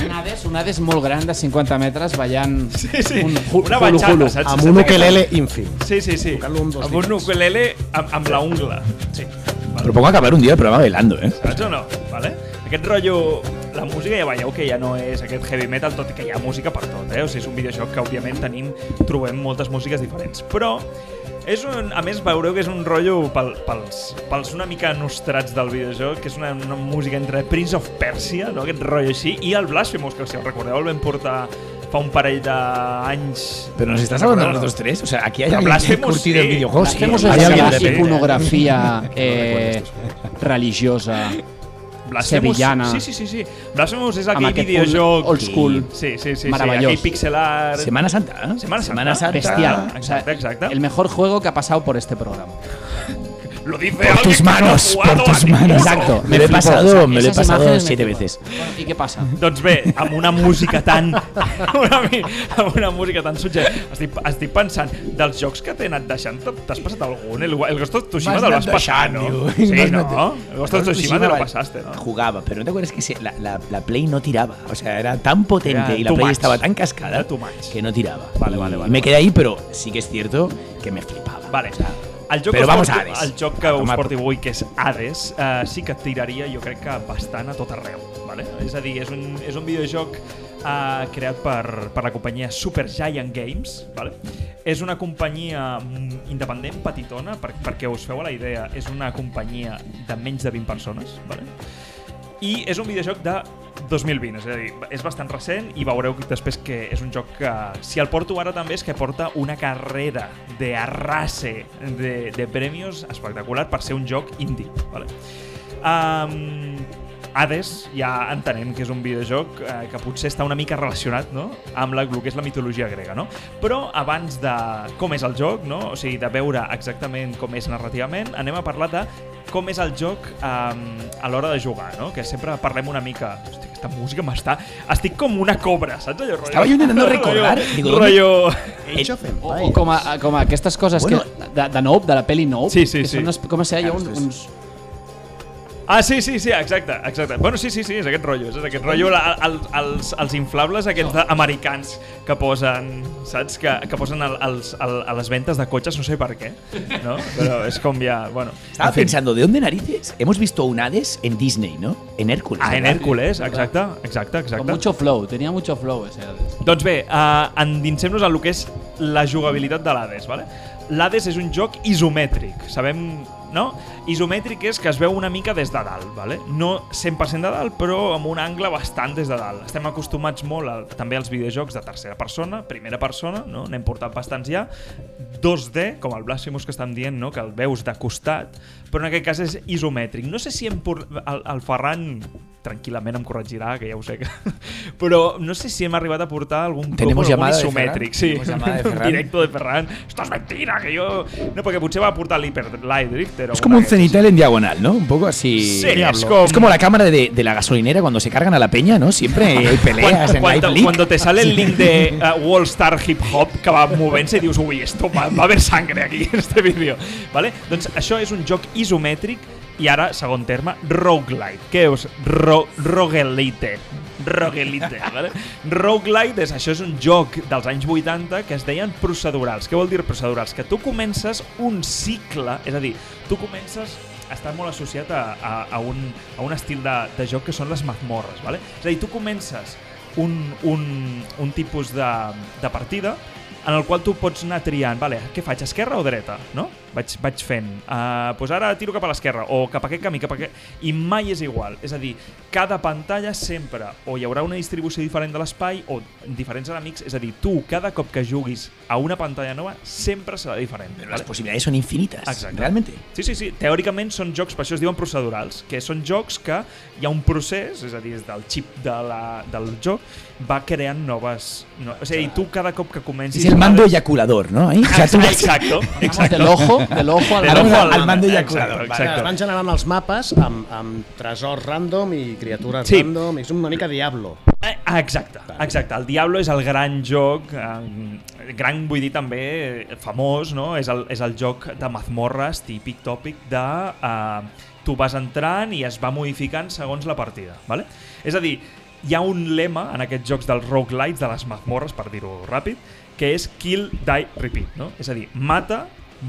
Un Hades, un Hades molt gran de 50 metres ballant Sí, sí, un una bachata, hulu. saps? Amb un ukelele ínfim. Sí, sí, sí. Amb Amb un ukelele amb, amb la ungla. Sí. Propongo acabar un día el programa bailando, ¿eh? Saps o no? Vale? Aquest rotllo... La música ja veieu que ja no és aquest heavy metal, tot i que hi ha música per tot, eh? O sigui, és un videojoc que, òbviament, tenim, trobem moltes músiques diferents. Però, és un, a més, veureu que és un rotllo pel, pels, pels una mica nostrats del videojoc, que és una, una música entre Prince of Persia, no? aquest rotllo així, i el Blasphemous, que si el recordeu el vam portar fa un parell d'anys... Pero nos estás hablando de nosotros tres. O sea, aquí hay alguien que Blasphemous, curtido el videojuego. Hacemos Hay esa alguien de- de- iconografía eh, religiosa. Blasphemous, Sevillana. Sí, sí, sí, sí. Blasphemous és aquell aquest videojoc... old school. Sí, sí, sí. sí Meravellós. aquell pixel art... Semana Santa, ¿eh? Semana Santa. Semana Santa. Bestial. O sea, Exacte, exacte. El mejor juego que ha pasado por este programa. Lo dice Por tus no manos, jugado por tus manos. Exacto. Me lo he pasado, O sea, me lo he pasado siete veces. Bueno, ¿Y qué pasa? Doncs bé, amb una música tan... una, amb una música tan sutja... Estic, estic pensant, dels jocs que t'he anat deixant, t'has passat algun? El, el Ghost of Tsushima vas anat passar, deixant, no? Sí, no? El Ghost of Tsushima te lo pasaste, no? Jugaba, pero ¿no te acuerdas que se- la, la- la Play no tiraba? O sea, era tan potente Era y la Play much. estaba tan cascada que no tiraba. Vale, vale, vale, Me quedé ahí, pero sí que es cierto que me flipaba. Vale. O sea, El joc Però vamos a Hades. El joc que us porti por- avui, que és Hades, eh, sí que tiraria, jo crec que bastant a tot arreu. Vale? És a dir, és un, és un videojoc eh, creat per, per la companyia Supergiant Games. Vale? És una companyia mm, independent, petitona, per, perquè us feu a la idea, és una companyia de menys de 20 persones. Vale? I és un videojoc de 2020, és a dir, és bastant recent i veureu que després que és un joc que, si el porto ara també, és que porta una carrera de arrase de, de premios espectacular per ser un joc indie. Vale? Um, Hades ja entenem que és un videojoc eh, que potser està una mica relacionat no? amb la, el que és la mitologia grega, no? Però abans de com és el joc, no? o sigui, de veure exactament com és narrativament, anem a parlar de com és el joc um, a l'hora de jugar, no? Que sempre parlem una mica... Hosti, aquesta música m'està... Estic com una cobra, saps allò? Rotllo, Estaba yo intentando recordar, digo, ¿dónde- rotllo... Age of O, Empires. o com, a, com a aquestes coses Bueno. que, de, de Nope, de la peli Nope, Sí, sí, que sí. són unes, com se deia, Claro, uns, uns, Ah, sí, sí, sí, exacte, exacte. Bueno, sí, sí, sí, és aquest rotllo, és aquest rotllo, la, el, els, els inflables aquests de, americans que posen, saps, que, que posen el, els, el, a les ventes de cotxes, no sé per què, no? Però és com ja, bueno... Estaba en pensando, ¿de dónde narices? Hemos visto un Hades en Disney, ¿no? En Hércules. Ah, en ¿verdad? Hércules, exacte, exacte, con exacte. mucho flow, tenía mucho flow ese Hades. Doncs bé, uh, endinsem-nos en el que és la jugabilitat de l'Hades, vale? L'Hades és un joc isomètric, sabem, no? Isomètric és que es veu una mica des de dalt, vale? No 100% de dalt, però amb un angle bastant des de dalt. Estem acostumats molt a, també als videojocs de tercera persona, primera persona, no? N'hem portat bastants ja. 2D, com el Blasphemous que estem dient, no? que el veus de costat, però en aquest cas és isomètric. No sé si em por... el, el Ferran tranquil·lament em corregirà, que ja ho sé que... Però no sé si hem arribat a portar algun Tenemos algun llamada de isomètric. Sí, de directo de Ferran. Esto es mentira, que yo... No, perquè potser va portar l'Hyper Light Drifter. Es como una un d'aquestes. Cenital en diagonal, ¿no? Un poco así. Sí, es como- Es como la cámara de, de la gasolinera cuando se cargan a la peña, ¿no? Siempre hay peleas en cuando, cuando te sale el link de uh, Wall Star Hip Hop que va movent-se i dius, ui, esto va, va haver sangre aquí en este vídeo. Vale? Doncs això és un joc isomètric i ara, segon terme, roguelite. Què és ro roguelite? Roguelite, vale? Roguelite és, això és un joc dels anys 80 que es deien procedurals. Què vol dir procedurals? Que tu comences un cicle, és a dir, tu comences està molt associat a, a, a, un, a un estil de, de joc que són les mazmorres. Vale? És a dir, tu comences un, un, un tipus de, de partida en el qual tu pots anar triant, vale, què faig, esquerra o dreta, no? Vaig, vaig fent. Uh, pues ara tiro cap a l'esquerra, o cap a aquest camí, cap a aquest... I mai és igual. És a dir, cada pantalla sempre o hi haurà una distribució diferent de l'espai o diferents enemics. És a dir, tu, cada cop que juguis a una pantalla nova, sempre serà diferent. Pero las posibilidades son infinitas. Exacte. Realmente. Sí, sí, sí. Teòricament són jocs, per això es diuen procedurals, que són jocs que hi ha un procés, és a dir, del xip de la, del joc, va creant noves... No, o sigui, tu cada cop que comencis... Es el mando eyaculador, ¿no? Ahí. O sea, tú vas- Exacto, exacto. del ojo, del ojo al al, al- al mando Exacto, eyaculador. exacto. Es van generant els mapes amb, amb tresors random i criatures Sí. random. És una mica Diablo. Eh, exacte, exacte. El Diablo és el gran joc, eh, gran vull dir també eh, famós, no? És el, és el joc de mazmorres típic tòpic de... Eh, tu vas entrant i es va modificant segons la partida, vale? És a dir, hi ha un lema en aquests jocs dels roguelites, de les mazmorres, per dir-ho ràpid, que és kill, die, repeat, no? És a dir, mata,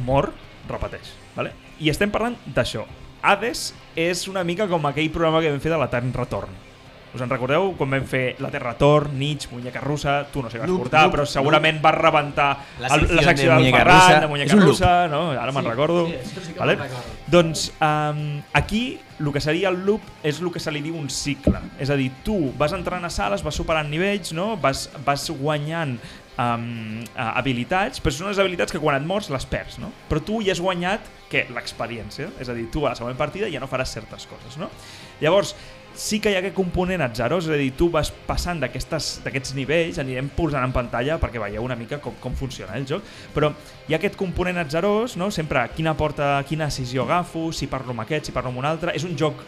mor, repeteix, vale? I estem parlant d'això. Hades és una mica com aquell programa que vam fer de l'Etern Retorn. Us en recordeu quan vam fer la Terra Retorn, Nietzsche, Muñeca Russa, tu no sé què vas Loop, portar, loop, però segurament vas rebentar La el- secció la secció de del Muñeca Ferran, Russa. de Muñeca. Russa, no? ara me'n recordo. vale? Doncs um, aquí el que seria el loop és el que se li diu un cicle. És a dir, tu vas entrant a sales, vas superant nivells, no? vas, vas guanyant um, habilitats, però són unes habilitats que quan et mors les perds, no? Però tu ja has guanyat què? l'experiència. És a dir, tu a la següent partida ja no faràs certes coses, no? Llavors, sí que hi ha aquest component atzarós, és a dir, tu vas passant d'aquests nivells, anirem posant en pantalla perquè veieu una mica com, com funciona el joc, però hi ha aquest component atzarós, no? sempre quina porta, quina decisió agafo, si parlo amb aquest, si parlo amb un altre, és un joc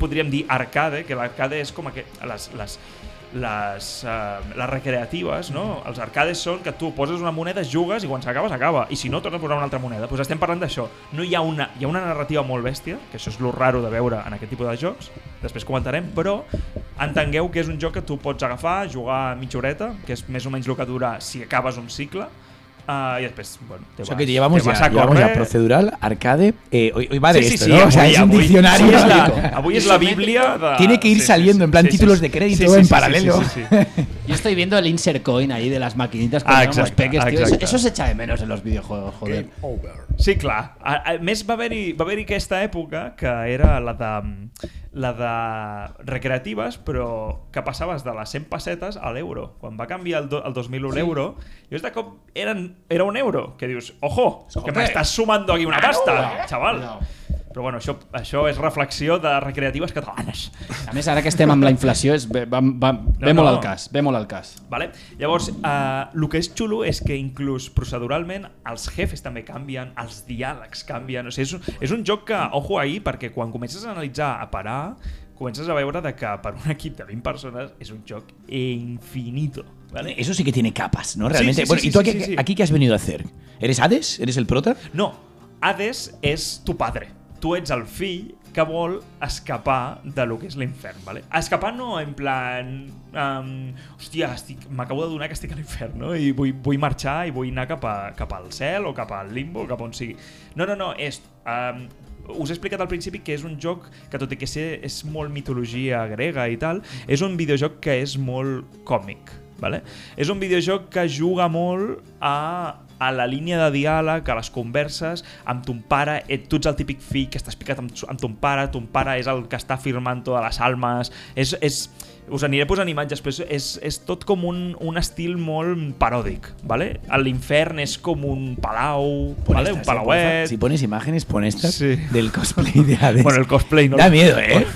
podríem dir arcade, que l'arcade és com aquest, les, les, les, uh, les recreatives, no? Els arcades són que tu poses una moneda, jugues i quan s'acaba, s'acaba. I si no, tornes a posar una altra moneda. Doncs estem parlant d'això. No hi ha, una, hi ha una narrativa molt bèstia, que això és lo raro de veure en aquest tipus de jocs, després comentarem, però entengueu que és un joc que tu pots agafar, jugar mitja horeta, que és més o menys el que dura si acabes un cicle, uh, i després, bueno, te O sea vas, que llevamos te ya, llevamos ya procedural, arcade. eh, hoy, hoy va de Sí, sí, esto, sí, ¿no? o sea, avui- es un avui- diccionario. avui és la, avui és la bíblia de... Tiene que ir sí, sí, saliendo sí, en plan sí, sí, títulos sí. de crédito Sí, sí, en sí, sí, paralelo. sí, sí, sí. Yo estoy viendo el insert coin ahí de las maquinitas con Ah, exacte, peques, tío. Eso, se echa de menos en los videojuegos, joder. Game over. Sí, clar. A, a més, va haver-hi va haver aquesta època que era la de, la de recreatives, però que passaves de les 100 pessetes a l'euro. Quan va canviar el, do, el 2001 l'euro, llavors de cop eren, era un euro. Que dius, ojo, que m'estàs sumando aquí una pasta, xaval. Cuidao. Però bueno, això, això és reflexió de recreatives catalanes. A més, ara que estem amb la inflació, és, ve, va, va, ve No, molt no. al cas, ve molt al cas. Vale? Llavors, eh, el que és xulo és que inclús proceduralment els jefes també canvien, els diàlegs canvien, o sigui, és, un- és un joc que, ojo ahí, perquè quan comences a analitzar, a parar, comences a veure de que per un equip de 20 persones és un joc infinito. ¿vale? Eso sí que tiene capas, ¿no? Realmente. sí, bueno, sí, ¿y tú sí, aquí, sí, sí. aquí qué has venido a hacer? ¿Eres Hades? ¿Eres el prota? No, Hades és tu padre. Tu ets el fill que vol escapar de lo que és l'infern, ¿vale? Escapar no en plan... Um, hòstia, m'acabo de donar que estic a l'infern, no? I vull, vull marxar i vull anar cap, a, cap al cel o cap al limbo, cap on sigui. No, no, no, és... Um, us he explicat al principi que és un joc que tot i que ser, és molt mitologia grega i tal, és un videojoc que és molt còmic, vale? És un videojoc que juga molt a, a la línia de diàleg, a les converses, amb ton pare, et, tu ets el típic fill que estàs picat amb, amb ton pare, ton pare és el que està firmant totes les almes, és, és, us aniré posant imatges, però és, és, tot com un, un estil molt paròdic, ¿vale? L'infern és com un palau, Pon ¿vale? estas, un eh, palauet... Si pones imágenes, pon estas Sí. del cosplay de Hades. Bueno, el cosplay no... Da miedo, ¿eh?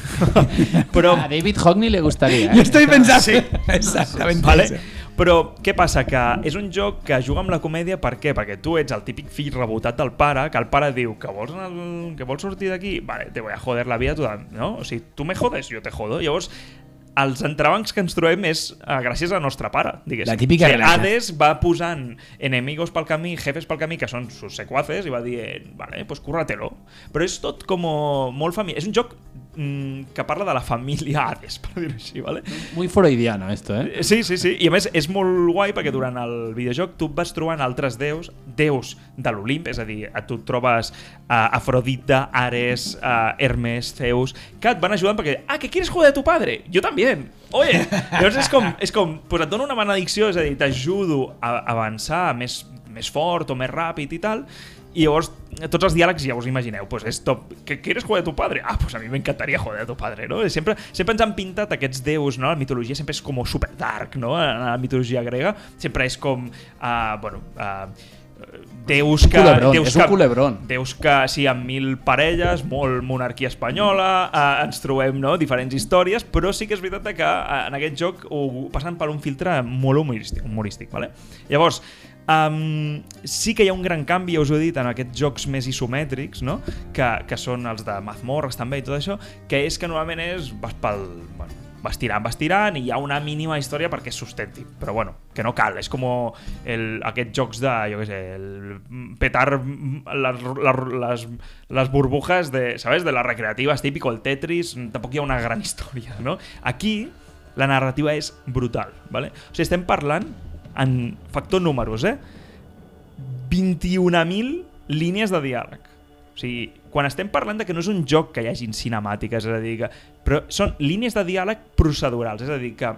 Però, A David Hockney le gustaría. ¿eh? Yo estoy pensando. Sí. Exactamente. vale? eso. Però què passa? Que és un joc que juga amb la comèdia per què? Perquè tu ets el típic fill rebotat del pare, que el pare diu que vols, anar que vols sortir d'aquí? Vale, te voy a joder la vida toda, no? O sigui, tu me jodes, jo te jodo. Llavors, els entrebancs que ens trobem és uh, gràcies al nostre pare, diguéssim. La típica o sigui. Hades va posant enemigos pel camí, jefes pel camí, que són sus secuaces, i va dir, vale, pues cúrratelo. Però és tot com molt familiar. És un joc que parla de la família Hades, per dir-ho així, vale? Muy freudiano esto, ¿eh? Sí, sí, sí. I a més és molt guai perquè durant el videojoc tu vas trobant altres déus, déus de l'Olimp, és a dir, tu trobes uh, Afrodita, Ares, uh, Hermes, Zeus, que et van ajudant perquè, ah, que quieres joder a tu padre? Jo també. Oye! Llavors és com, és com pues et dono una benedicció, és a dir, t'ajudo a avançar més, més fort o més ràpid i tal, i llavors tots els diàlegs ja us imagineu, pues és top. ¿Qué quieres joder a tu padre? Ah, pues a mi m'encantaria joder a tu padre, no? Sempre, sempre ens han pintat aquests déus, no? La mitologia sempre és com super dark, no? En la mitologia grega sempre és com, uh, bueno, uh, déus que... Culebrón, déus és un que. Déus que, sí, amb mil parelles, molt monarquia espanyola, eh, ens trobem no, diferents històries, però sí que és veritat que eh, en aquest joc ho passen per un filtre molt humorístic. humorístic vale? Llavors, Um, sí que hi ha un gran canvi, ja us ho he dit, en aquests jocs més isomètrics, no? que, que són els de mazmorres també i tot això, que és que normalment és, vas pel, bueno, vas tirant, vas tirant i hi ha una mínima història perquè es sustenti, però bueno, que no cal, és com el, aquests jocs de, jo què sé, el petar les, les, les burbujas de, ¿sabes? de les recreatives, típico, el Tetris, tampoc hi ha una gran història, no? Aquí la narrativa és brutal, ¿vale? O sigui, estem parlant en factor números, eh? 21.000 línies de diàleg. O sigui, quan estem parlant de que no és un joc que hi hagin cinemàtiques, és a dir, que, però són línies de diàleg procedurals, és a dir, que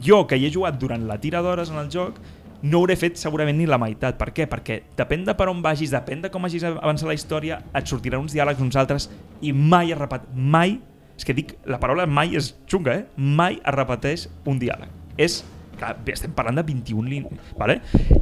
jo, que hi he jugat durant la tira d'hores en el joc, no hauré fet segurament ni la meitat. Per què? Perquè depèn de per on vagis, depèn de com hagis avançat la història, et sortiran uns diàlegs uns altres i mai es repat, mai, és que dic, la paraula mai és xunga, eh? Mai es repeteix un diàleg. És, estem parlant de 21 línies, vale?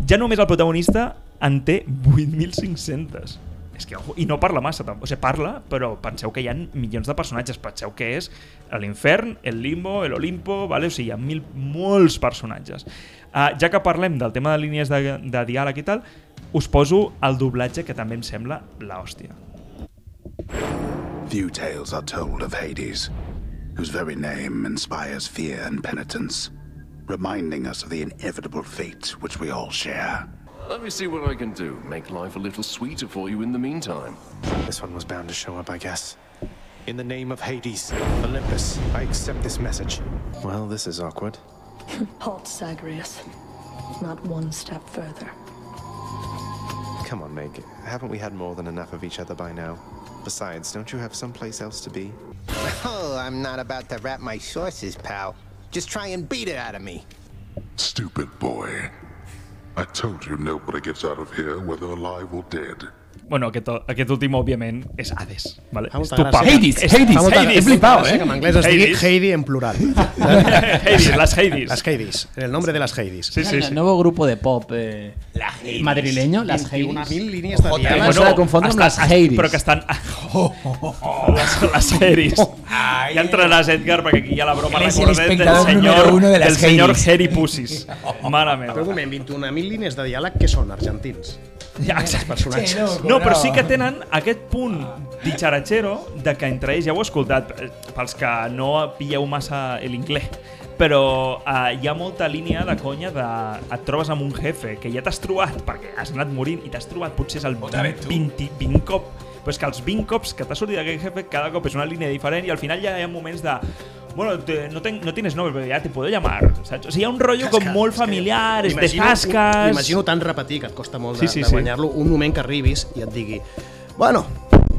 Ja només el protagonista en té 8.500 és que, i no parla massa, o sigui, parla, però penseu que hi ha milions de personatges, penseu que és l'infern, el limbo, l'Olimpo, vale? o sigui, hi ha mil, molts personatges. Uh, ja que parlem del tema de línies de, de diàleg i tal, us poso el doblatge que també em sembla la hòstia. Few tales are told of Hades, whose very name inspires fear and penitence, reminding us of the inevitable fate which we all share. Let me see what I can do. Make life a little sweeter for you in the meantime. This one was bound to show up, I guess. In the name of Hades, Olympus, I accept this message. Well, this is awkward. Halt, Zagreus. Not one step further. Come on, Meg. Haven't we had more than enough of each other by now? Besides, don't you have someplace else to be? Oh, I'm not about to wrap my sources, pal. Just try and beat it out of me. Stupid boy. I told you nobody gets out of here, whether alive or dead. Bueno, aquest, aquest últim, òbviament, és Hades. Vale? Fa És tu papa. Hades, És- Hades, molta- Hades. he flipado, eh? Que en anglès es digui Hades. Heidi en plural. Hades, las Hades. Las Hades. El nombre de las Hades. Sí, sí, El sí. nuevo grupo de pop eh, madrileño, las Una Hades. mil línies de diàleg. no se la confondre amb les Hades. Però que estan... Oh, oh, oh, les, les Hades. Ja entraràs, Edgar, perquè aquí hi ha la broma el recurrent del senyor, de del senyor Hades. Harry Pussis. Mare Però un meva. moment, 21.000 línies de diàleg que són argentins. Ja, exacte. Personatges. No, però sí que tenen aquest punt ditxaratxero de que entre ells, ja ho he escoltat, eh, pels que no pilleu massa l'inglès, però uh, hi ha molta línia de conya de et trobes amb un jefe que ja t'has trobat perquè has anat morint i t'has trobat potser és el 20, 20, 20 cop però és que els 20 cops que t'ha sortit d'aquest jefe cada cop és una línia diferent i al final ja hi ha moments de bueno, te, no, ten, no tienes nombre, però ja te puedo llamar, saps? O sigui, hi ha un rotllo com molt familiar, és de tasques... M'imagino tan repetir que et costa molt de, Sí, sí, de sí. guanyar-lo un moment que arribis i et digui bueno,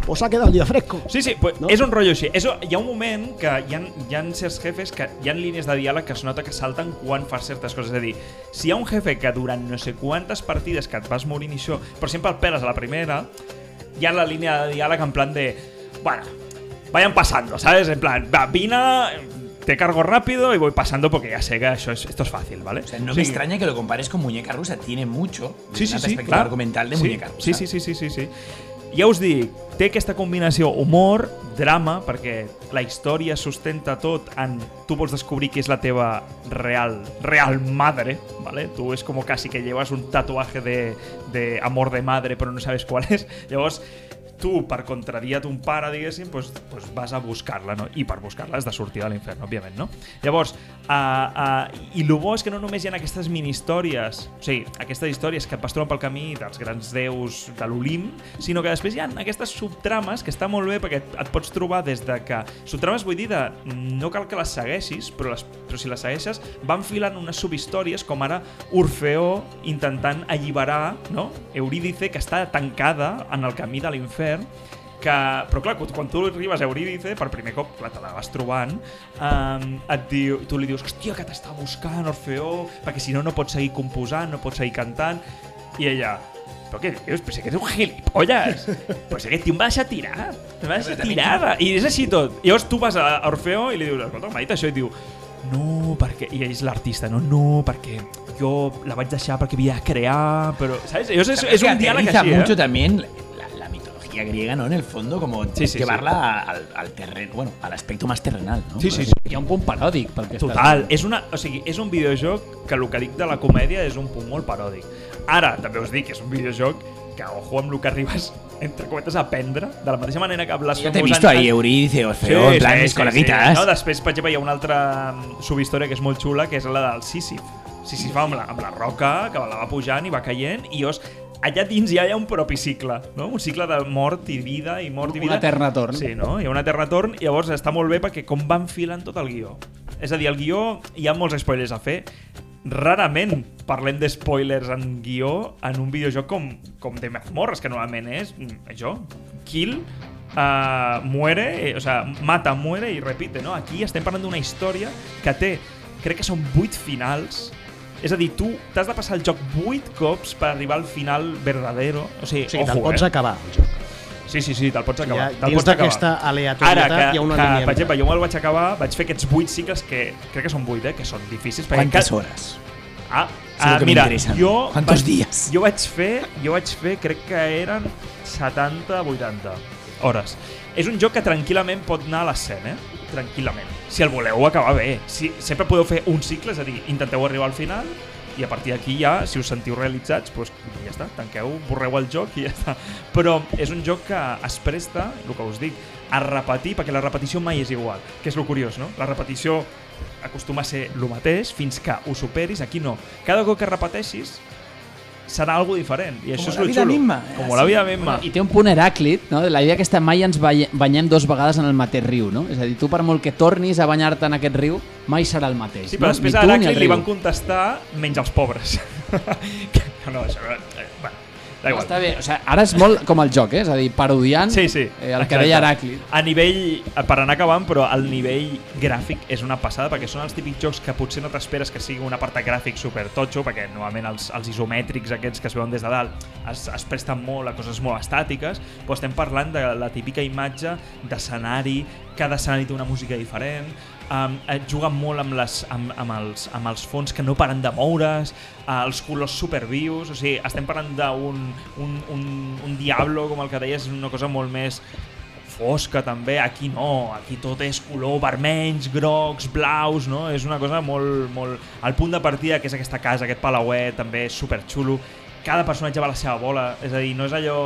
pues ha quedado el día fresco. Sí, sí, pues No? és un rotllo així. És, hi ha un moment que hi ha, hi ha certs jefes que hi ha línies de diàleg que es nota que salten quan fas certes coses. És a dir, si hi ha un jefe que durant no sé quantes partides que et vas morint i això, però sempre el peles a la primera, hi ha la línia de diàleg en plan de... Bueno, vayan pasando, ¿sabes? En plan, va, vina, te cargo rápido y voy pasando porque ya sé que eso es, esto es fácil, ¿vale? O sea, no Sí. me extraña que lo compares con Muñeca Rusa. Tiene mucho Sí, sí, una sí, perspectiva clar. argumental de sí, Muñeca Rusa. Sí, sí, sí, sí, sí, sí. Ja us dic, té aquesta combinació humor, drama, perquè la història sustenta tot en... Tu vols descobrir qui és la teva real, real madre, ¿vale? Tu és com quasi que llevas un tatuaje de, de amor de madre però no sabes qual és. Llavors, tu, per contradir a ton pare, diguéssim, pues, pues vas a buscar-la, no? I per buscar-la has de sortir de l'infern, òbviament, no? Llavors, uh, uh, i el bo és que no només hi ha aquestes mini-històries, o sigui, aquestes històries que et vas trobant pel camí dels grans déus de l'Olim, sinó que després hi ha aquestes subtrames que està molt bé perquè et, et pots trobar des de que... Subtrames vull dir de... No cal que les segueixis, però, les, però si les segueixes van filant unes subhistòries com ara Orfeó intentant alliberar no? Eurídice que està tancada en el camí de l'infern que, però clar, quan tu arribes a Eurídice, per primer cop, clar, te la vas trobant, um, et diu, tu li dius, hòstia, que t'està buscant Orfeó, perquè si no, no pots seguir composant, no pots seguir cantant, i ella, però què dius? Però si aquest és un gilipolles. Però si aquest tio em va deixar tirar. Em va deixar tirar. I és així tot. I llavors tu vas a Orfeo i li dius, escolta, m'ha dit això, i diu, no, perquè... I és l'artista, no, no, perquè jo la vaig deixar perquè havia de crear, però... Saps? Llavors és, és un diàleg així, mucho eh? también la, la mitología griega, ¿no? En el fondo, como Sí, sí, llevarla Al, al terreno, bueno, al aspecto más terrenal, ¿no? Sí, sí, sí. Hi ha un punt paròdic pel que estàs Total, és, una, o sigui, és un videojoc que el que dic de la comèdia és un punt molt paròdic. Ara, també us dic que és un videojoc que, ojo, amb el que arribes, entre cometes, a aprendre, de la mateixa manera que Yo Blasphemous... te he visto ahí, Euridice, Orfeo, en plan, mis coleguitas. No, després, per exemple, hi ha una altra mm, subhistòria que és molt xula, que és la del Sísif. Sísif amb la, amb la roca, que la va pujant i va caient, i llavors allà dins ja hi ha un propi cicle, no? un cicle de mort i vida i mort i Un vida. eterna torn. Sí, no? Hi ha un eterna torn i llavors està molt bé perquè com va enfilant tot el guió. És a dir, el guió hi ha molts spoilers a fer. Rarament parlem de spoilers en guió en un videojoc com, com de mazmorres, que normalment és mm, això, kill, uh, muere, eh, o sea, mata, muere i repite, no? Aquí estem parlant d'una història que té, crec que són vuit finals, és a dir, tu t'has de passar el joc 8 cops per arribar al final verdadero. O sigui, O sigui, te'l pots eh? acabar, el joc. Sí, sí, sí, te'l pots acabar. ja te'l dins pots acabar. d'aquesta aleatorietat Ara, que, hi ha una que, línia Per exemple, jo me'l vaig acabar, vaig fer aquests 8 cicles que crec que són 8, eh, que són difícils. perquè ¿Cuántas ca- horas? Ah, ah que mira, jo... ¿Cuántos vaig- días? Jo vaig fer, jo vaig fer, crec que eren 70-80 hores. És un joc que tranquil·lament pot anar a l'escena, eh? Tranquil·lament. Si el voleu acabar bé. Si, sempre podeu fer un cicle, és a dir, intenteu arribar al final i a partir d'aquí ja, si us sentiu realitzats, doncs ja està, tanqueu, borreu el joc i ja està. Però és un joc que es presta, el que us dic, a repetir, perquè la repetició mai és igual, que és lo curiós, no? La repetició acostuma a ser el mateix fins que ho superis, aquí no. Cada cop que repeteixis serà algo diferent. I això Com és la lo vida xulo. misma. Com la vida misma. I té un punt heràclit, no? la idea aquesta mai ens bany- banyem dos vegades en el mateix riu, no? És a dir, tu per molt que tornis a banyar-te en aquest riu, mai serà el mateix. Sí, però no? després a Heràclit li van contestar menys els pobres. que, que no, això... Eh, bueno, da igual. està bé, o sigui, ara és molt com el joc, eh? és a dir, parodiant Sí, sí. eh, el que exacte. deia Heràclit. A nivell, per anar acabant, però el nivell gràfic és una passada, perquè són els típics jocs que potser no t'esperes que sigui un apartat gràfic super totxo, perquè normalment els, els isomètrics aquests que es veuen des de dalt es, es presten molt a coses molt estàtiques, però estem parlant de la típica imatge d'escenari, cada escenari té una música diferent, um, et juguen molt amb, les, amb, amb, els, amb els fons que no paren de moure's, uh, els colors supervius, o sigui, estem parlant d'un un, un, un Diablo, com el que deies, una cosa molt més fosca també, aquí no, aquí tot és color vermells, grocs, blaus, no? És una cosa molt, molt... El punt de partida, que és aquesta casa, aquest palauet, també és superxulo. Cada personatge va a la seva bola, és a dir, no és allò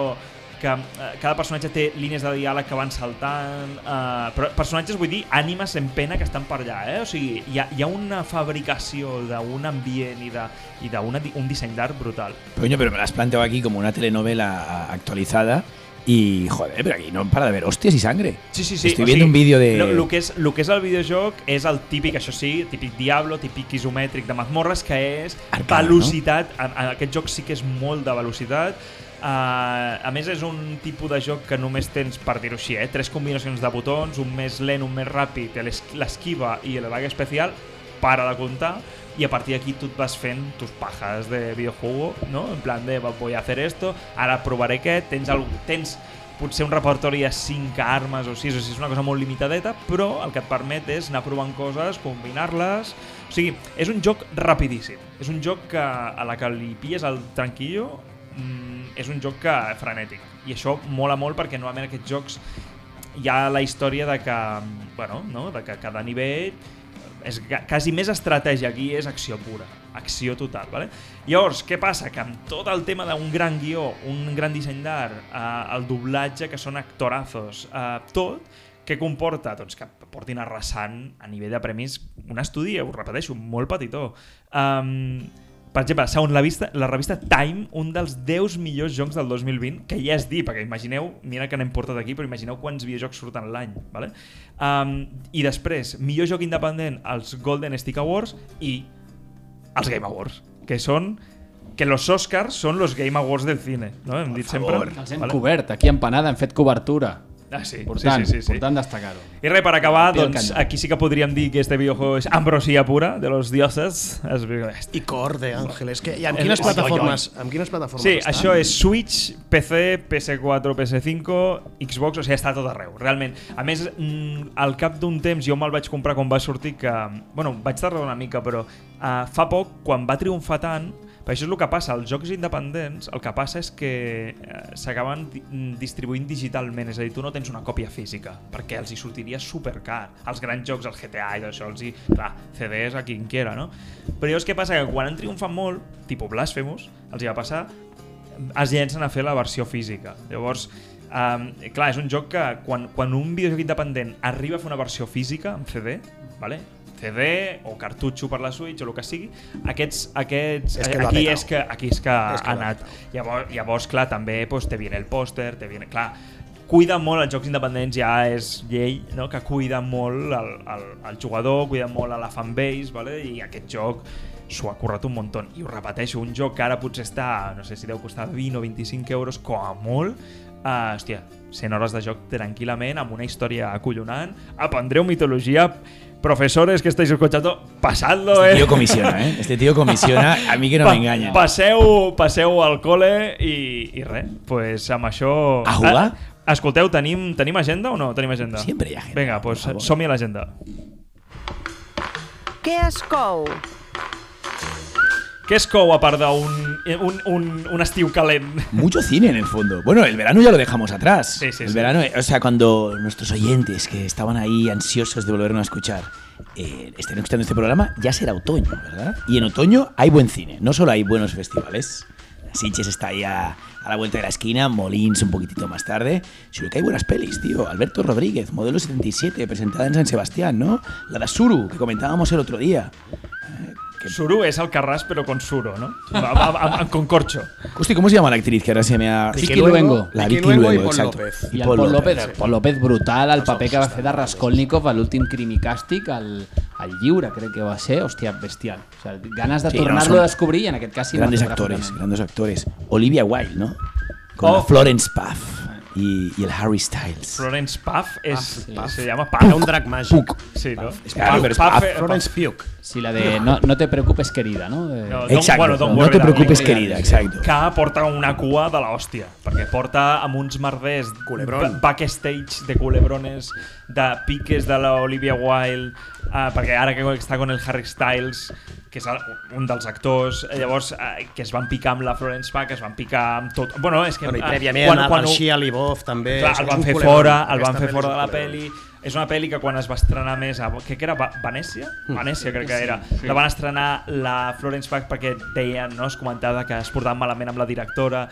que eh, cada personatge té línies de diàleg que van saltant, eh, però personatges, vull dir, ànimes en pena que estan per allà, eh? O sigui, hi ha, hi ha una fabricació d'un ambient i de- i d'un un disseny d'art brutal. Coño, pero me la has planteado aquí como una telenovela actualizada y, joder, pero aquí no para de hostias y sangre. Sí, sí, sí. Estoy o viendo sigui, un vídeo de... Lo, lo, que és, lo que és el videojoc és el típic, això sí, típic Diablo, típic isomètric de mazmorres, que és Arcana, velocitat. En, en aquest joc sí que és molt de velocitat. Uh, a més, és un tipus de joc que només tens, per dir-ho així, eh, tres combinacions de botons, un més lent, un més ràpid, l'es- l'esquiva i el ataque especial, para de comptar, i a partir d'aquí tu et vas fent tus pajas de videojuego, no? En plan de, voy a hacer esto, ara provaré aquest, tens, el, tens potser un repertori de 5 armes o 6, o sigui, és una cosa molt limitadeta, però el que et permet és anar provant coses, combinar-les... O sigui, és un joc rapidíssim. És un joc que a la que li pilles el tranquillo mm, és un joc que frenètic. I això mola molt perquè normalment aquests jocs hi ha la història de que, bueno, no? de que cada nivell és quasi més estratègia, aquí és acció pura, acció total. Vale? Llavors, què passa? Que amb tot el tema d'un gran guió, un gran disseny d'art, eh, el doblatge, que són actorazos, eh, tot, què comporta? Doncs que portin arrasant a nivell de premis un estudi, ho repeteixo, molt petitó. Um, per exemple, segons la, vista, la revista Time, un dels 10 millors jocs del 2020, que ja és dir, perquè imagineu, mira que n'hem portat aquí, però imagineu quants videojocs surten l'any, ¿vale? Um, I després, millor joc independent, els Golden Stick Awards i els Game Awards, que són que los Oscars són los Game Awards del cine, no? Hem dit sempre. Els hem cobert, aquí a Empanada hem fet cobertura. Ah, sí, Important, sí, sí, sí, sí. important destacar-ho. I res, per acabar, doncs, aquí sí que podríem dir que este videojuego és ambrosía pura de los dioses. És... I cor de Ángeles. Que, I amb quines oi, oi, plataformes, amb quines plataformes Sí, està? això és Switch, PC, PS4, PS5, Xbox, o sigui, està tot arreu, realment. A més, mm, al cap d'un temps, jo me'l vaig comprar quan va sortir, que, bueno, vaig tardar una mica, però uh, fa poc, quan va triomfar tant, perquè això és el que passa, els jocs independents, el que passa és que eh, s'acaben mm, distribuint digitalment, és a dir, tu no tens una còpia física, perquè els hi sortiria supercar. Els grans jocs, el GTA i això, els hi, clar, CDs a quien quiera, no? Però llavors què passa? Que quan han triomfat molt, tipus Blasphemous, els hi va passar, es llencen a fer la versió física. Llavors, um, clar, és un joc que quan, quan un videojoc independent arriba a fer una versió física en CD, vale? CD o cartutxo per la Switch o el que sigui, aquests, aquests És que lo ha aquí, és que, aquí és que, És que ha anat. Llavors, llavors, clar, també pues, te viene el pòster, te viene... Clar, cuida molt els jocs independents, ja és llei, no? que cuida molt el, el, el jugador, cuida molt a la fanbase, vale? i aquest joc s'ho ha currat un muntó. I ho repeteixo, un joc que ara potser està, no sé si deu costar 20 o 25 euros, com a molt, uh, hòstia, 100 hores de joc tranquil·lament, amb una història acollonant, aprendreu mitologia, profesores que estáis escuchando, pasadlo, Este eh? tío comisiona, ¿eh? Este tío comisiona, a mí que no Pa- me engañen. Passeu, passeu al col·le i, i res, pues amb això... A jugar? Ah, escolteu, tenim, tenim agenda o no tenim agenda? Siempre hi ha agenda, Vinga, pues som-hi a l'agenda. Què es cou? Què es cou a part d'un un, un, un estiu calent? Mucho cine en el fondo. Bueno, el verano ya lo dejamos atrás. Sí, sí, el sí. verano, o sea, cuando nuestros oyentes que estaban ahí ansiosos de volvernos a escuchar eh, estén escuchando este programa, ya será otoño, ¿verdad? Y en otoño hay buen cine, no solo hay buenos festivales. Sitges está ahí a, a la vuelta de la esquina, Molins un poquitito más tarde, sino que hay buenas pelis, tío. Alberto Rodríguez, modelo 77, presentada en San Sebastián, ¿no? La de Suru, que comentábamos el otro día. Suru és el Carràs, però con suro, no? Va, va, amb- con corcho. Hostia, ¿cómo se llama la actriz que ahora se me ha... Vicky Luengo. La Vicky Luengo y Paul exacto. López. Y Paul López, Paul López brutal, el paper que va fer de Raskolnikov a l'últim Crimi Càstig, al, al lliure, crec que va ser, hòstia, bestial. O sigui, ganes de Sí, no, tornar-lo son a descobrir i en aquest cas Grandes actores, grandes actores. Olivia Wilde, ¿no? Con Oh. la Florence Puff y, y el Harry Styles. Florence Puff és, Puff. se llama Puff. Era un drac màgic. Sí, no? Claro, pero es Puff. eh, Florence Pugh. Sí, la de no, no te preocupes, querida, no? De... No, Exacto, bueno, no worry, te preocupes, querida, exacto. Que porta una cua de l'hòstia, perquè porta amb uns merders Culebrón. ba- backstage de culebrones, de piques de l'Olivia Wilde, uh, perquè ara que està con el Harry Styles, que és un dels actors, eh, llavors uh, que es van picar amb la Florence Pugh, que es van picar amb tot... Bueno, és que... Bueno, I eh, prèviament quan- quan, Shia LaBeouf també. Clar, el van fer fora, el van fer fora de la pel·li. És una pel·li que quan es va estrenar més a... Què que era? Va- Venècia? Venècia crec que era. La van estrenar la Florence Pugh perquè deien, no? Es comentava que es portaven malament amb la directora.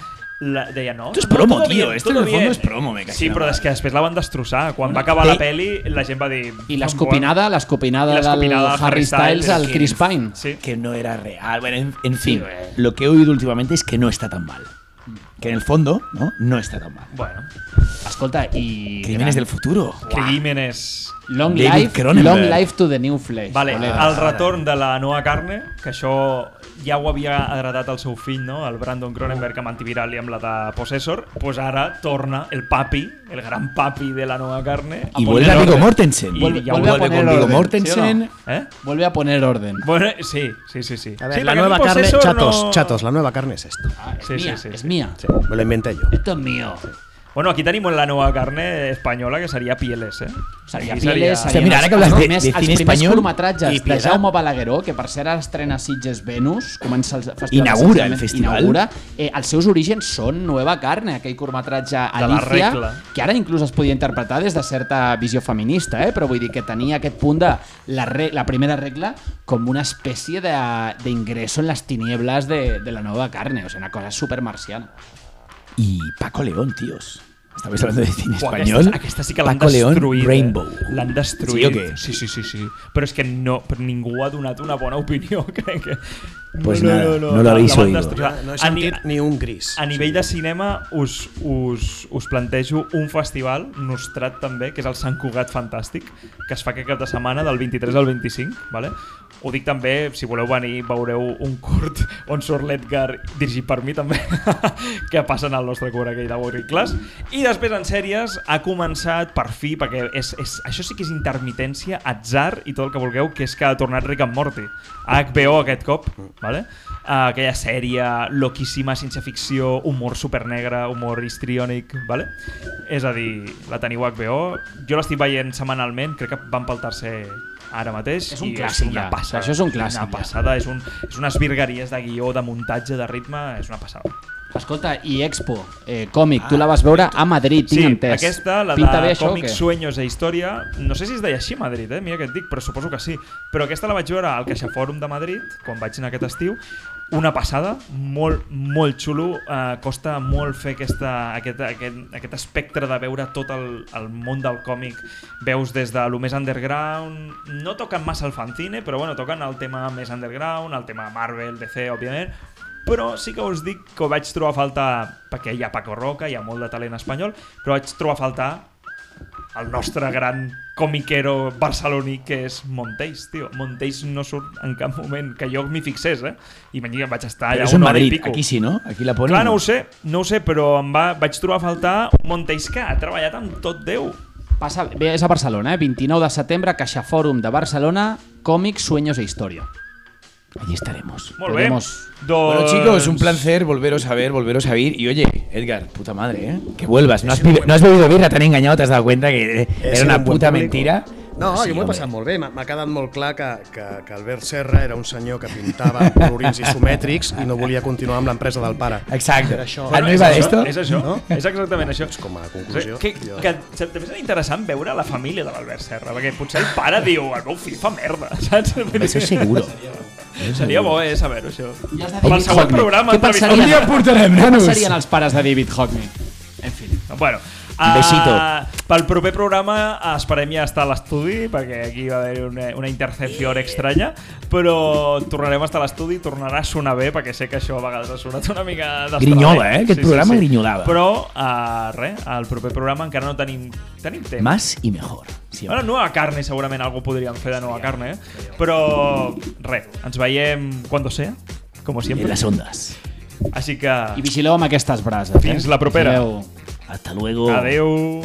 La, deia, no, Esto es no, promo, bien, esto en el fondo es promo, me cago Sí, però és que després la van destrossar. Quan va acabar la pel·li, la gent va dir... I l'escopinada, l'escopinada del Harry Harry Styles al que- Chris Pine. Sí. Que no era real. Bueno, en, en fin, lo que he oído últimamente es que no está tan mal. Que en el fondo, ¿no? No está tan mal. Bueno, Escolta, i... Crímenes del futuro. Crímenes... Long David life, Cronenberg. long life to the new flesh. Vale, col·lega. el retorn de la nova carne, que això ja ho havia agradat al seu fill, no? el Brandon Cronenberg, amb antiviral i amb la de Possessor, pues ara torna el papi, el gran papi de la nova carne. Y a vuelve poner a Viggo. Mortensen. I Vuelve- ja vuelve a vuelve poner orden, Mortensen. ¿sí o ¿Eh? Vuelve a poner orden. Bueno, sí, sí, sí, sí. A ver, sí, la nueva carne, chatos, no... chatos, la nueva carne es esto. Ah, es Sí, mía, sí, es sí. mía. Sí, me lo inventé yo. Esto es mío. Bueno, aquí tenim la nova carne espanyola, que seria Pieles, eh? Seria Aquí Pieles, Hòstia, serien mira, ara els- que hablas els de- primers- de els cine primers espanyol curtmetratges i de. Jaume Balagueró, que per cert ara estrena Sitges Venus, comença el festival. Inaugura el festival. Inaugura. Eh, els seus orígens són Nueva Carne, aquell curtmetratge Alicia, que ara inclús es podia interpretar des de certa visió feminista, eh? però vull dir que tenia aquest punt de la, re la primera regla com una espècie de- d'ingreso en les tinieblas de, de la Nueva Carne, o sea, una cosa super marciana. Y Paco León, tíos. Estabais hablando de cine Buah, español. Aquesta, aquesta sí que l'han Paco León, destruït. Rainbow. Eh? L'han destruït. Sí o què? Sí, sí, sí, sí. Però és que no, però ningú ha donat una bona opinió. Crec que... Pues nada, no lo la- habéis la van oído. destrossar. No he A ni- sentit ni un gris. A nivell de cinema us, us, us plantejo un festival, nostrat també, que és el Sant Cugat Fantàstic, que es fa aquest cap de setmana del 23 al 25, vale? Ho dic també, si voleu venir, veureu un curt on surt l'Edgar, dirigit per mi també, que passen al nostre cura aquell de Working Class. I després en sèries ha començat per fi, perquè és, és, això sí que és intermitència, atzar i tot el que vulgueu, que és que ha tornat Rick and Morty. A HBO aquest cop, vale? Uh, aquella sèrie loquíssima, ciència-ficció, humor supernegre, humor histriònic, vale? És a dir, la teniu a HBO. Jo l'estic veient setmanalment, crec que van pel tercer ara mateix. És un i clàssic una ja. passada. Això és un clàssic Una ja. passada, és, un, és unes virgueries de guió, de muntatge, de ritme, és una passada. Escolta, i Expo, eh, còmic, tu la vas veure a Madrid, tinc sí, entès. aquesta, la Pinta de què? sueños e història, no sé si es deia així a Madrid, eh? mira què et dic, però suposo que sí. Però aquesta la vaig veure al Caixa Fòrum de Madrid, quan vaig anar aquest estiu, una passada, molt, molt xulo, eh, costa molt fer aquesta, aquest, aquest, aquest espectre de veure tot el, el món del còmic. Veus des de lo més underground, no toquen massa el fanzine, però bueno, toquen el tema més underground, el tema Marvel, DC, òbviament, però sí que us dic que ho vaig trobar a faltar, perquè hi ha Paco Roca, hi ha molt de talent espanyol, però vaig trobar a faltar el nostre gran comiquero barceloní que és Monteis, tio. Monteis no surt en cap moment que jo m'hi fixés, eh? I venir, vaig estar allà una hora i Madrid, pico. aquí sí, no? Aquí la ponen. Clar, no ho sé, no ho sé, però em va, vaig trobar a faltar un Monteis que ha treballat amb tot Déu. Passa, bé, és a Barcelona, eh? 29 de setembre, Caixa Fòrum de Barcelona, còmics, sueños e història. Allí estaremos. Podemos- Doncs... Bueno, chicos, un placer volveros a ver, volveros a ver. Y oye, Edgar, puta madre, ¿eh? Que vuelvas. No has, no has bebido birra, te han engañado, te has dado cuenta que era una puta público. No, Sí, jo m'ho he passat molt bé. M'ha quedat molt clar que, que, que Albert Serra era un senyor que pintava colorins isomètrics i no volia continuar amb l'empresa del pare. Exacte. Era això. Ah, no iba de esto? És això, No? és exactament això. És com a conclusió. Que, jo- que, que també serà interessant veure la família de l'Albert Serra, perquè potser el pare diu el meu fill fa merda, saps? Eso seguro. Seria bo, eh, saber-ho, això. De Pel següent Hockney. programa Què pensarien, Un dia portarem, què nanos. pensarien els pares de David Hockney? En fi. Bueno, Un besito. Uh, pel proper programa esperem ja estar a l'estudi, perquè aquí va haver una, una intercepció estranya, però tornarem a estar a l'estudi, tornarà a sonar bé, perquè sé que això a vegades ha sonat una mica d'estrany. Grinyola, eh? Aquest programa grinyolava. Però, uh, res, al proper programa encara no tenim, tenim temps. Más y mejor. siempre. Bueno, nueva carne, segurament algo podríem fer de nova carne, eh? Però, res, ens veiem quan sea, com En sempre. las ondas. Així que, I vigileu amb aquestes brases. fins eh? la propera. Vigileu. Hasta luego. adeu.